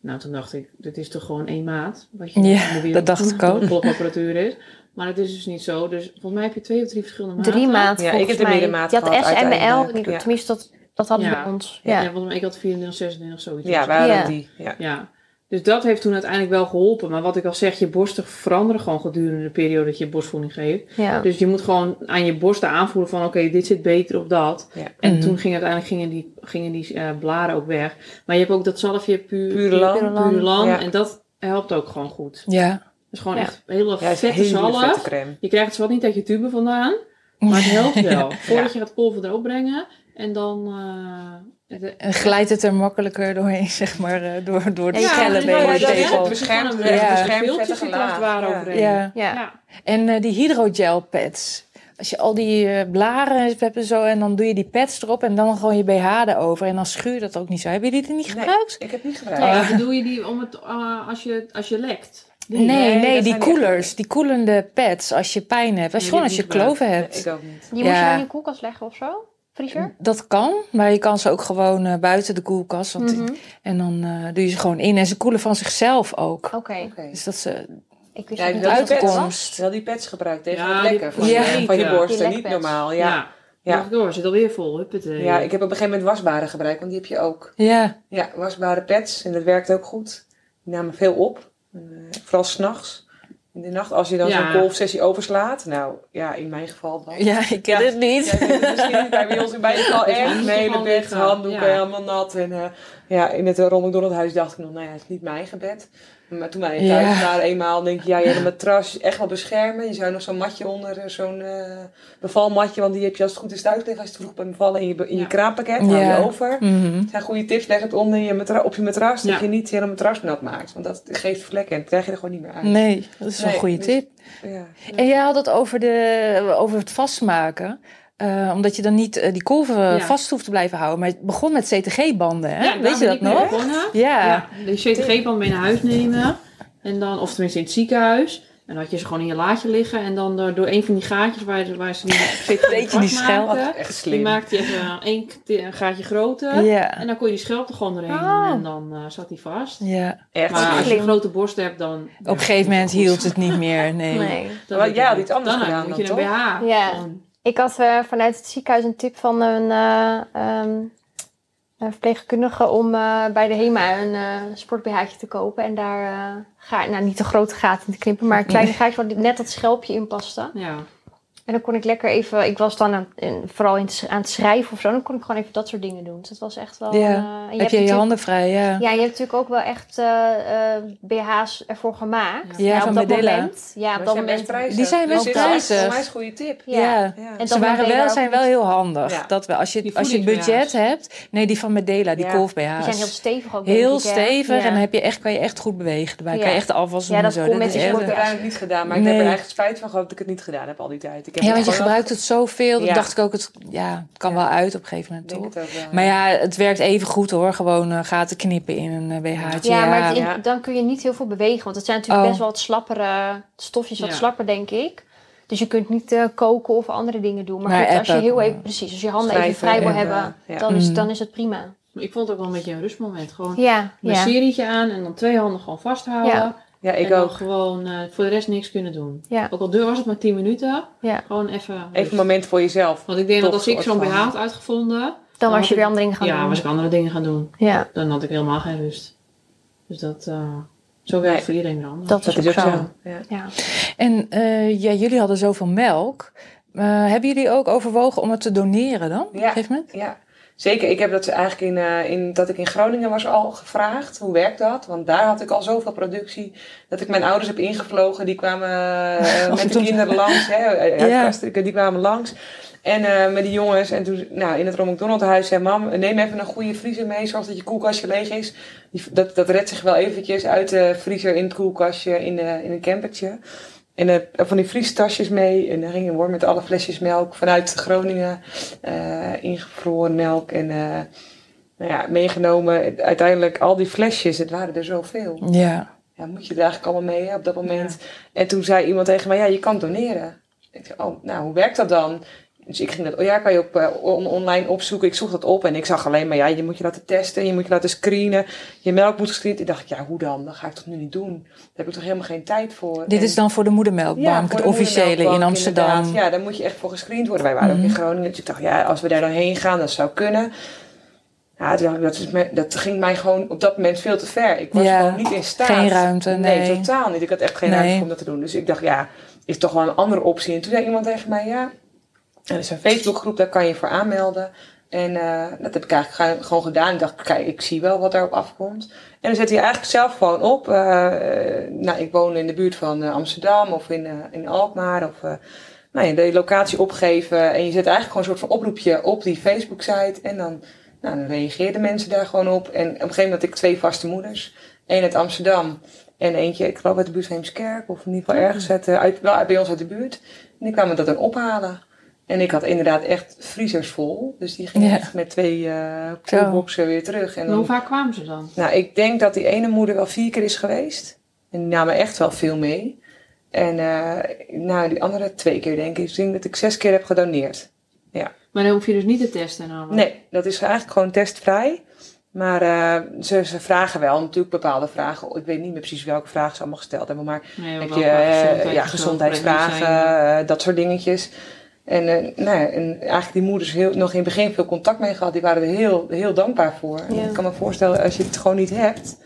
S2: Nou, toen dacht ik, dit is toch gewoon één maat? Wat je
S1: Ja,
S2: in de
S1: dat dacht ik ook. [laughs]
S2: klopapparatuur is. Maar het is dus niet zo. Dus volgens mij heb je twee of drie verschillende maten.
S4: Drie maanden
S3: Ja, ik heb de middenmaat
S4: Je had S en L. Tenminste, dat, dat hadden we ons.
S2: Ja. Mij, ik had 24, 26, zoiets.
S3: Ja,
S4: Ja.
S3: die. Ja.
S2: Ja. Dus dat heeft toen uiteindelijk wel geholpen. Maar wat ik al zeg, je borsten veranderen gewoon gedurende de periode dat je borstvoeding geeft.
S4: Ja.
S2: Dus je moet gewoon aan je borsten aanvoelen van oké, dit zit beter op dat.
S3: Ja.
S2: En toen ging uiteindelijk gingen die, gingen die blaren ook weg. Maar je hebt ook dat zalfje pu
S3: Purelan.
S2: Purelan. Purelan,
S3: Ja.
S2: En dat helpt ook gewoon goed.
S1: ja.
S2: Dus gewoon echt hele vette
S3: hele
S2: zalf.
S3: vette.
S2: Je krijgt het zwart niet uit je tube vandaan. Maar het helpt wel. Voordat je gaat kolven erop brengen. En dan... eh, het-
S1: En glijdt het er makkelijker doorheen, [laughs] zeg maar, eh, door, door de
S4: Ja,
S1: schellen
S4: ja,
S1: bij
S4: ja,
S1: de
S4: dat is
S3: het. beschermt-
S2: Ja.
S1: beschermt
S2: het ware
S3: ja.
S2: overheen.
S1: Ja.
S4: Ja.
S2: Ja.
S1: En eh, die hydrogel pads. Als je al die blaren hebt en zo, en dan doe je die pads erop en dan gewoon je BH erover. En dan schuurt dat ook niet zo. Hebben jullie die niet
S3: Nee.
S1: gebruikt?
S3: Ik heb niet gebruikt.
S2: Oh, bedoel je die om het, als, je, als je lekt? Die?
S1: Nee, nee,
S3: nee,
S1: die koelers. Die koelende pads als je pijn hebt. Als je
S2: Nee,
S1: gewoon als je kloven
S3: Nee,
S1: hebt.
S3: ik ook niet.
S4: Die moest je
S1: Ja.
S4: in je koelkast leggen of zo? Vriezer?
S1: Dat kan, maar je kan ze ook gewoon eh, buiten de koelkast. Want
S4: Mhm.
S1: En dan eh, doe je ze gewoon in. En ze koelen van zichzelf ook.
S4: Oké.
S1: Dus dat ze...
S4: Ik wist
S3: Ja,
S4: niet
S1: uitkomst.
S3: Wel die pads gebruikt tegen
S2: Ja,
S3: het lekken
S2: die-
S3: van,
S1: Ja.
S3: je, van je borsten. Niet normaal.
S2: Ja.
S3: Ja.
S2: door, zit alweer vol. Huppatee.
S3: ja, ik heb op een gegeven moment wasbare gebruikt, want die heb je ook.
S1: Ja,
S3: Ja, wasbare pads. En dat werkt ook goed. Die namen veel op. Eh, vooral s'nachts. In de nacht, als je dan
S2: Ja.
S3: zo'n golfsessie overslaat. Nou, ja, in mijn geval dan.
S1: ja ik ken
S3: Ja.
S1: het niet.
S3: Ja, het misschien maar bij [laughs] ons in mijn geval echt. Mijn hele bed, handdoeken,
S2: Ja.
S3: helemaal nat. En eh, ja, in het uh, Ronald McDonald huis dacht ik nog, nou ja, het is niet mijn eigen bed. Maar toen wij
S1: Ja.
S3: thuis waren eenmaal, denk je, ja, je hebt een matras echt wel beschermen. Je zou nog zo'n matje onder, eh, zo'n eh, bevalmatje, want die heb je als het goed is thuis liggen als je vroeg bent bevallen in je, in je kraampakket. Hou je over.
S1: Mhm.
S3: Het zijn goede tips, leg het onder je matra- op je matras, dat je niet je hele matras nat maakt. Want dat geeft vlekken en dat krijg je er gewoon niet meer uit.
S1: Nee, dat is
S3: Nee,
S1: een goede
S3: dus-
S1: tip.
S3: Ja.
S1: En jij had het over, de, over het vastmaken. Eh, omdat je dan niet eh, die kolven
S2: Ja.
S1: vast hoeft te blijven houden. Maar het begon met CTG-banden, hè?
S2: Ja,
S1: Weet je dat nog?
S2: begonnen.
S1: Ja.
S2: Ja, de CTG-band mee naar huis nemen. En dan, of tenminste in het ziekenhuis. En dan had je ze gewoon in je laadje liggen. En dan door, door een van die gaatjes waar, waar ze [laughs] niet zitten
S1: Beetje die schelp.
S3: Echt
S2: Die
S3: slim.
S2: maakte je even één een gaatje groter.
S1: Ja.
S2: En dan kon je die schelp er gewoon doorheen
S4: Oh.
S2: doen. En dan eh, zat die vast.
S1: ja.
S3: Echt
S2: Maar als je
S3: slim.
S2: een grote borst hebt, dan...
S1: Op een gegeven moment hield het niet meer. Nee.
S4: Nee.
S2: Dan je-
S3: had iets anders
S2: dan
S3: gedaan
S2: moet je
S3: dan,
S2: een BH.
S4: Ja.
S2: gewoon-
S4: Ik had eh, vanuit het ziekenhuis een tip van een, eh, ehm, een verpleegkundige om eh, bij de HEMA een sport-BH'tje te kopen. En daar ga, nou, niet een grote gaten in te knippen, maar een kleine gaatje waar net dat schelpje in paste.
S2: Ja.
S4: En dan kon ik lekker even, ik was dan aan, in- vooral in, het- aan het schrijven of zo, dan kon ik gewoon even dat soort dingen doen. Dus dat was echt wel.
S1: Ja.
S4: eh, en
S1: Heb je je handen vrij? Ja.
S4: Ja, je hebt natuurlijk ook wel echt eh, eh, BH's ervoor gemaakt.
S1: Ja, van
S4: op dat
S1: Medela.
S4: moment. Ja, op dat moment.
S1: Die zijn
S3: Dus
S1: wel prijzig.
S3: Voor mij is een goede tip.
S4: Ja.
S1: Ja.
S3: Ja.
S4: En
S1: Ze
S4: dan
S1: waren wel, zijn wel heel handig.
S3: Ja.
S1: Dat wel, als je, als je budget hebt. Nee, die van Medela, die
S3: Ja.
S1: kolf
S4: Die zijn heel
S1: BH's.
S4: stevig ook. denk
S1: Heel stevig
S4: Ja.
S1: en dan heb je echt, kan je echt goed bewegen. Daarbij
S4: Ja.
S1: kan je echt afwas doen
S4: Ja,
S1: en
S4: dat
S1: zo.
S4: kon met die
S3: Ik heb het niet gedaan, maar ik heb er eigenlijk spijt van gehad dat ik het niet gedaan heb al die tijd. Ik heb
S1: Ja, want je gebruikt het zoveel. Dan
S3: Ja.
S1: dacht ik ook, het, ja, het kan
S3: Ja.
S1: wel uit op een gegeven moment, toch? Maar ja, het werkt even goed hoor. Gewoon eh, gaten knippen in een eh, BH'tje.
S4: Ja, maar dan kun je niet heel veel bewegen. Want het zijn natuurlijk
S1: Oh.
S4: best wel wat slappere stofjes, wat
S2: Ja.
S4: slapper denk ik. Dus je kunt niet eh, koken of andere dingen doen. Maar
S1: Maar
S4: goed, als je heel even, precies, als je handen even vrij wil
S3: en,
S4: hebben,
S3: ja.
S4: dan, is,
S1: Mm.
S4: dan is het prima.
S2: Maar ik vond het ook wel een beetje een rustmoment. Gewoon
S4: Ja,
S2: een
S4: ja.
S2: serietje aan en dan twee handen gewoon vasthouden.
S4: Ja.
S3: Ja, ik
S2: en dan
S3: ook.
S2: gewoon eh, voor de rest niks kunnen doen.
S4: Ja.
S2: Ook al duur was het maar 10 minuten,
S4: Ja.
S2: gewoon even. rust.
S3: Even een moment voor jezelf.
S2: Want ik denk dat als ik zo'n BH had uitgevonden,
S4: Dan was je
S2: ik-
S4: weer andere dingen gaan
S2: ja,
S4: doen.
S2: was ik andere dingen gaan doen.
S4: Ja,
S2: Dan had ik helemaal geen rust. Dus dat, eh, zo werkt
S3: Nee.
S2: voor iedereen weer anders.
S4: dat,
S3: Dat
S4: is ook zo.
S3: zo. Ja.
S4: Ja.
S1: En eh, ja, jullie hadden zoveel melk. Eh, hebben jullie ook overwogen om het te doneren dan? Op een
S3: Ja.
S1: gegeven moment?
S3: Ja, zeker. Ik heb dat eigenlijk in, eh, in, dat ik in Groningen was al gevraagd. Hoe werkt dat? Want daar had ik al zoveel productie. Dat ik mijn ouders heb ingevlogen. Die kwamen eh, [laughs] met de kinderen langs. Hè, uit [laughs]
S1: Ja.
S3: Die kwamen langs. En eh, met die jongens. En toen nou, in het Ronald McDonald huis zei mam, neem even een goede vriezer mee. Zoals dat je koelkastje leeg is. Die, dat, dat redt zich wel eventjes uit de vriezer in het koelkastje in, de, in een campertje. En van die vriestasjes mee. En dan ging een worm met alle flesjes melk vanuit Groningen. eh, ingevroren melk. En eh, nou ja, meegenomen. Uiteindelijk al die flesjes, het waren er zoveel.
S1: Ja.
S3: Ja, moet je er eigenlijk allemaal mee hè, op dat moment. En toen zei iemand tegen mij, ja, je kan doneren. Ik zei, oh, nou, hoe werkt dat dan? Dus ik ging dat, oh ja, kan je op, eh, on- online opzoeken. Ik zocht dat op en ik zag alleen maar, ja, je moet je laten testen, je moet je laten screenen. Je melk moet gescreend. Ik dacht, ja, hoe dan? Dat ga ik toch nu niet doen? Daar heb ik toch helemaal geen tijd voor.
S1: Dit
S3: En-
S1: is dan voor de moedermelkbank,
S3: voor
S1: het
S3: de
S1: officiële in Amsterdam.
S3: inderdaad. Ja, daar moet je echt voor gescreend worden. Wij waren ook
S1: Mhm.
S3: in Groningen. Dus ik dacht, ja, als we daar dan heen gaan, dat zou kunnen. Ja, toen dacht ik, dat, is me- dat ging mij gewoon op dat moment veel te ver. Ik was
S1: Ja,
S3: gewoon niet in staat.
S1: geen ruimte, nee.
S3: totaal niet. Ik had echt geen
S1: Nee.
S3: ruimte om dat te doen. Dus ik dacht, ja, is toch wel een andere optie. En toen zei iemand tegen mij, ja, er is een Facebookgroep, daar kan je voor aanmelden. En eh, dat heb ik eigenlijk gewoon- gedaan. Ik dacht, kijk, ik zie wel wat daarop afkomt. En dan zet hij eigenlijk zelf gewoon op. eh, nou, ik woon in de buurt van eh, Amsterdam of in, in Alkmaar. Of nou ja, de locatie opgeven. En je zet eigenlijk gewoon een soort van oproepje op die Facebook-site. En dan, nou, dan reageerden mensen daar gewoon op. En op een gegeven moment had ik twee vaste moeders. Eén uit Amsterdam en eentje, ik geloof uit de buurt Heemskerk. Of in ieder geval ergens uit, wel bij ons uit de buurt. En die kwamen dat dan ophalen. En ik had inderdaad echt vriezers vol. Dus die gingen
S1: Ja.
S3: echt met twee eh
S1: Zo.
S3: koelboxen weer terug. En dan,
S2: hoe vaak kwamen ze dan?
S3: nou, ik denk dat die ene moeder wel vier keer is geweest. En die namen echt wel veel mee. En eh, nou, die andere twee keer denk ik. Dus ik denk dat ik zes keer heb gedoneerd.
S2: Maar dan hoef je dus niet te testen en alles.
S3: Nee, dat is eigenlijk gewoon testvrij. Maar eh, ze, ze vragen wel natuurlijk bepaalde vragen. Ik weet niet meer precies welke vragen ze allemaal gesteld hebben. Maar
S2: Nee,
S3: heb je
S2: gezondheid
S3: ja, gezondheidsvragen, dat soort dingetjes. En, eh, nou ja, en eigenlijk die moeders heel, nog in het begin veel contact mee gehad. Die waren er heel, heel dankbaar voor. En. Ik kan me voorstellen, als je het gewoon niet hebt...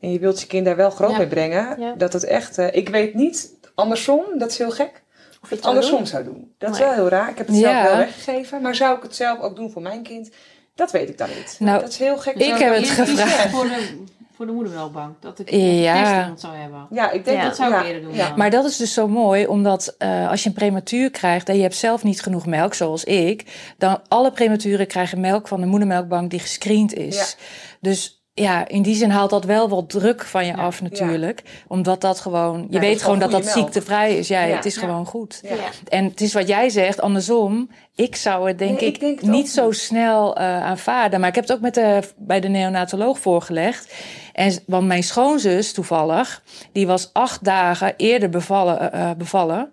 S3: en je wilt je kind daar wel groot
S2: Ja.
S3: mee brengen... Dat het echt... eh, ik weet niet, andersom, dat is heel gek...
S4: Of je het
S3: andersom
S4: doen?
S3: zou doen. Dat is
S4: Nee.
S3: wel heel raar. Ik heb het zelf wel weggegeven. Maar zou ik het zelf ook doen voor mijn kind? Dat weet ik dan niet.
S1: Nou,
S3: dat is heel gek.
S1: ik heb het gevraagd.
S3: zeggen?
S2: Voor de, voor de moedermelkbank. Dat ik
S1: Ja.
S2: ja. test iemand zou hebben.
S3: Ja, ik denk
S4: Ja.
S3: dat
S2: Dat zou
S3: ja,
S2: ik eerder doen
S3: Ja.
S1: Maar dat is dus zo mooi, omdat eh, als je een prematuur krijgt en je hebt zelf niet genoeg melk, zoals ik, dan alle prematuren krijgen melk van de moedermelkbank die gescreend is. Dus ja, in die zin haalt dat wel wat druk van je
S2: Ja.
S1: af natuurlijk. Omdat dat gewoon, je weet gewoon dat dat
S3: melk.
S1: ziektevrij is. Ja, het is gewoon goed.
S3: Ja.
S1: En het is wat jij zegt, andersom. Ik zou het denk
S3: Nee,
S1: ik,
S3: ik denk het
S1: niet zo
S3: niet.
S1: snel eh, aanvaarden. Maar ik heb het ook met de, bij de neonatoloog voorgelegd. En, want mijn schoonzus toevallig, die was acht dagen eerder bevallen. eh, eh, bevallen.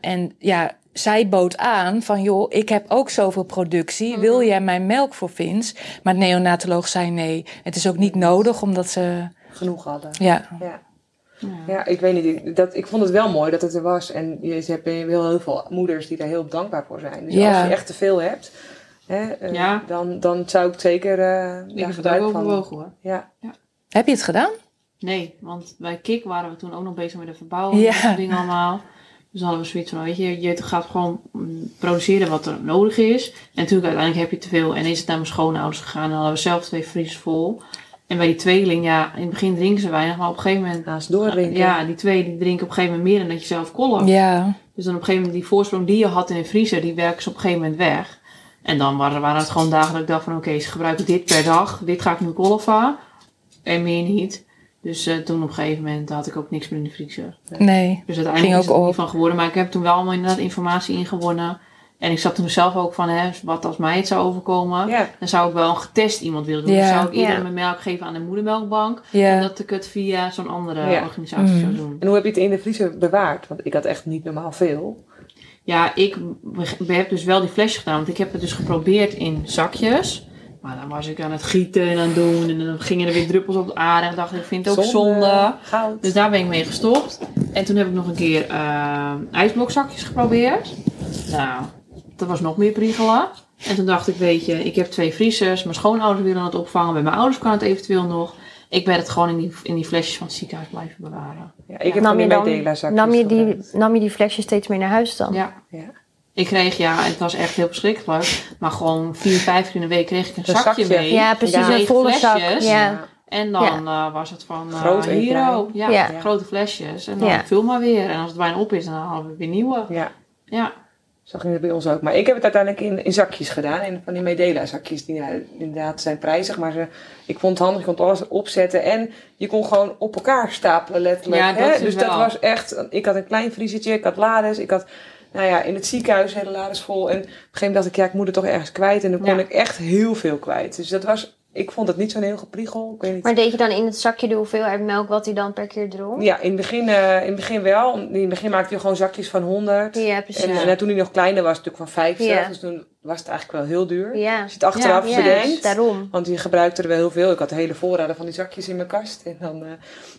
S1: En ja, zij bood aan van, joh, ik heb ook zoveel productie.
S3: Mhm.
S1: Wil jij mijn melk voor Vins? Maar de neonatoloog zei nee. Het is ook niet nodig, omdat ze...
S3: Genoeg hadden.
S1: Ja,
S3: Ja.
S2: Ja.
S3: Ik weet niet. ik- Dat, ik vond het wel mooi dat het er was. En je hebt heel, heel veel moeders die daar heel dankbaar voor zijn. Dus
S1: Ja.
S3: als je echt te veel hebt, hè, eh,
S2: Ja.
S3: dan, dan zou ik zeker eh
S2: Ik heb het ook overwogen hoor.
S3: Ja.
S1: heb je het gedaan?
S2: Nee, want bij Kik waren we toen ook nog bezig met de verbouwing
S1: Ja.
S2: en dat dingen allemaal. Dus dan hadden we zoiets van, weet je, je gaat gewoon mm, produceren wat er nodig is. En natuurlijk uiteindelijk heb je te veel. En is het naar mijn schoonouders gegaan en dan hadden we zelf twee vriezers vol. En bij die tweeling, ja, in het begin drinken ze weinig, maar op een gegeven moment...
S3: Naast doordrinken.
S2: Ja, die twee die drinken op een gegeven moment meer dan dat je zelf kolft.
S1: Ja,
S2: Dus dan op een gegeven moment die voorsprong die je had in de vriezer, die werken ze op een gegeven moment weg. En dan waren, waren het gewoon dagen dat ik dacht van oké, ze gebruiken dit per dag. Dit ga ik nu kolven. En meer niet. Dus eh, toen op een gegeven moment had ik ook niks meer in de vriezer.
S1: nee.
S2: Dus uiteindelijk
S1: Ging
S2: is het
S1: ook
S2: er niet
S1: op.
S2: van geworden. Maar ik heb toen wel allemaal inderdaad informatie ingewonnen. En ik zat toen zelf ook van, hè, wat als mij het zou overkomen. Dan zou ik wel een getest iemand willen doen. Dan zou ik eerder mijn melk geven aan de moedermelkbank. Dan dat ik het via zo'n andere organisatie
S1: Mm.
S2: zou doen.
S3: En hoe heb je het in de vriezer bewaard? Want ik had echt niet normaal veel.
S2: Ja, ik be- heb dus wel die flesjes gedaan. Want ik heb het dus geprobeerd in zakjes. Maar dan was ik aan het gieten en aan het doen. En dan gingen er weer druppels op de aarde. En dacht ik, ik vind het ook zonde.
S3: Goud.
S2: Dus daar ben ik mee gestopt. En toen heb ik nog een keer eh, ijsblokzakjes geprobeerd. Nou, dat was nog meer priegelen. En toen dacht ik, weet je, ik heb twee vriezers. Mijn schoonouders willen het opvangen. Bij mijn ouders kan het eventueel nog. Ik ben het gewoon in die, in die flesjes van het ziekenhuis blijven bewaren.
S3: Ja, ik heb
S4: nam, je
S3: die
S4: dan, nam, je die, nam je die flesjes steeds mee naar huis dan?
S2: Ja.
S3: Ja.
S2: Ik kreeg, ja, het was echt heel verschrikkelijk. Maar gewoon vier, vijf keer in de week kreeg ik een
S3: Een
S2: zakje,
S3: zakje.
S2: mee.
S4: Ja, precies,
S3: Ja.
S4: een volle zak.
S2: Flesjes.
S4: Ja.
S2: En dan eh, was het van uh,
S3: Groot
S2: Hero. Ja,
S4: Ja.
S2: grote flesjes. En dan
S4: Ja.
S2: vul maar weer. En als het bijna op is, dan halen we weer nieuwe.
S3: ja.
S2: Ja.
S3: Zo ging het bij ons ook. Maar ik heb het uiteindelijk in, in zakjes gedaan. In van die Medela zakjes. Die ja, inderdaad zijn prijzig. Maar ze, ik vond het handig. Je kon alles opzetten. En je kon gewoon op elkaar stapelen letterlijk.
S2: Ja, dat
S3: hè? Dus dat was echt... Ik had een klein vriezertje. Ik had lades. Ik had... Nou ja, in het ziekenhuis hele lades vol. En op een gegeven moment dacht ik, ja, ik moet het toch ergens kwijt. En dan kon
S2: Ja.
S3: ik echt heel veel kwijt. Dus dat was... Ik vond het niet zo'n heel gepriegel. Ik weet niet.
S4: Maar deed je dan in het zakje de hoeveelheid melk wat hij dan per keer dronk?
S3: Ja, in het begin, eh, in het begin wel. In het begin maakte je gewoon zakjes van 100.
S4: Ja, precies.
S3: En, en toen hij nog kleiner was, natuurlijk van 50.
S4: Ja.
S3: Dus toen was het eigenlijk wel heel duur.
S4: Ja,
S3: Als je het achteraf
S4: ja,
S3: bedenkt.
S4: daarom.
S3: Want je gebruikte er wel heel veel. Ik had hele voorraden van die zakjes in mijn kast. En dan eh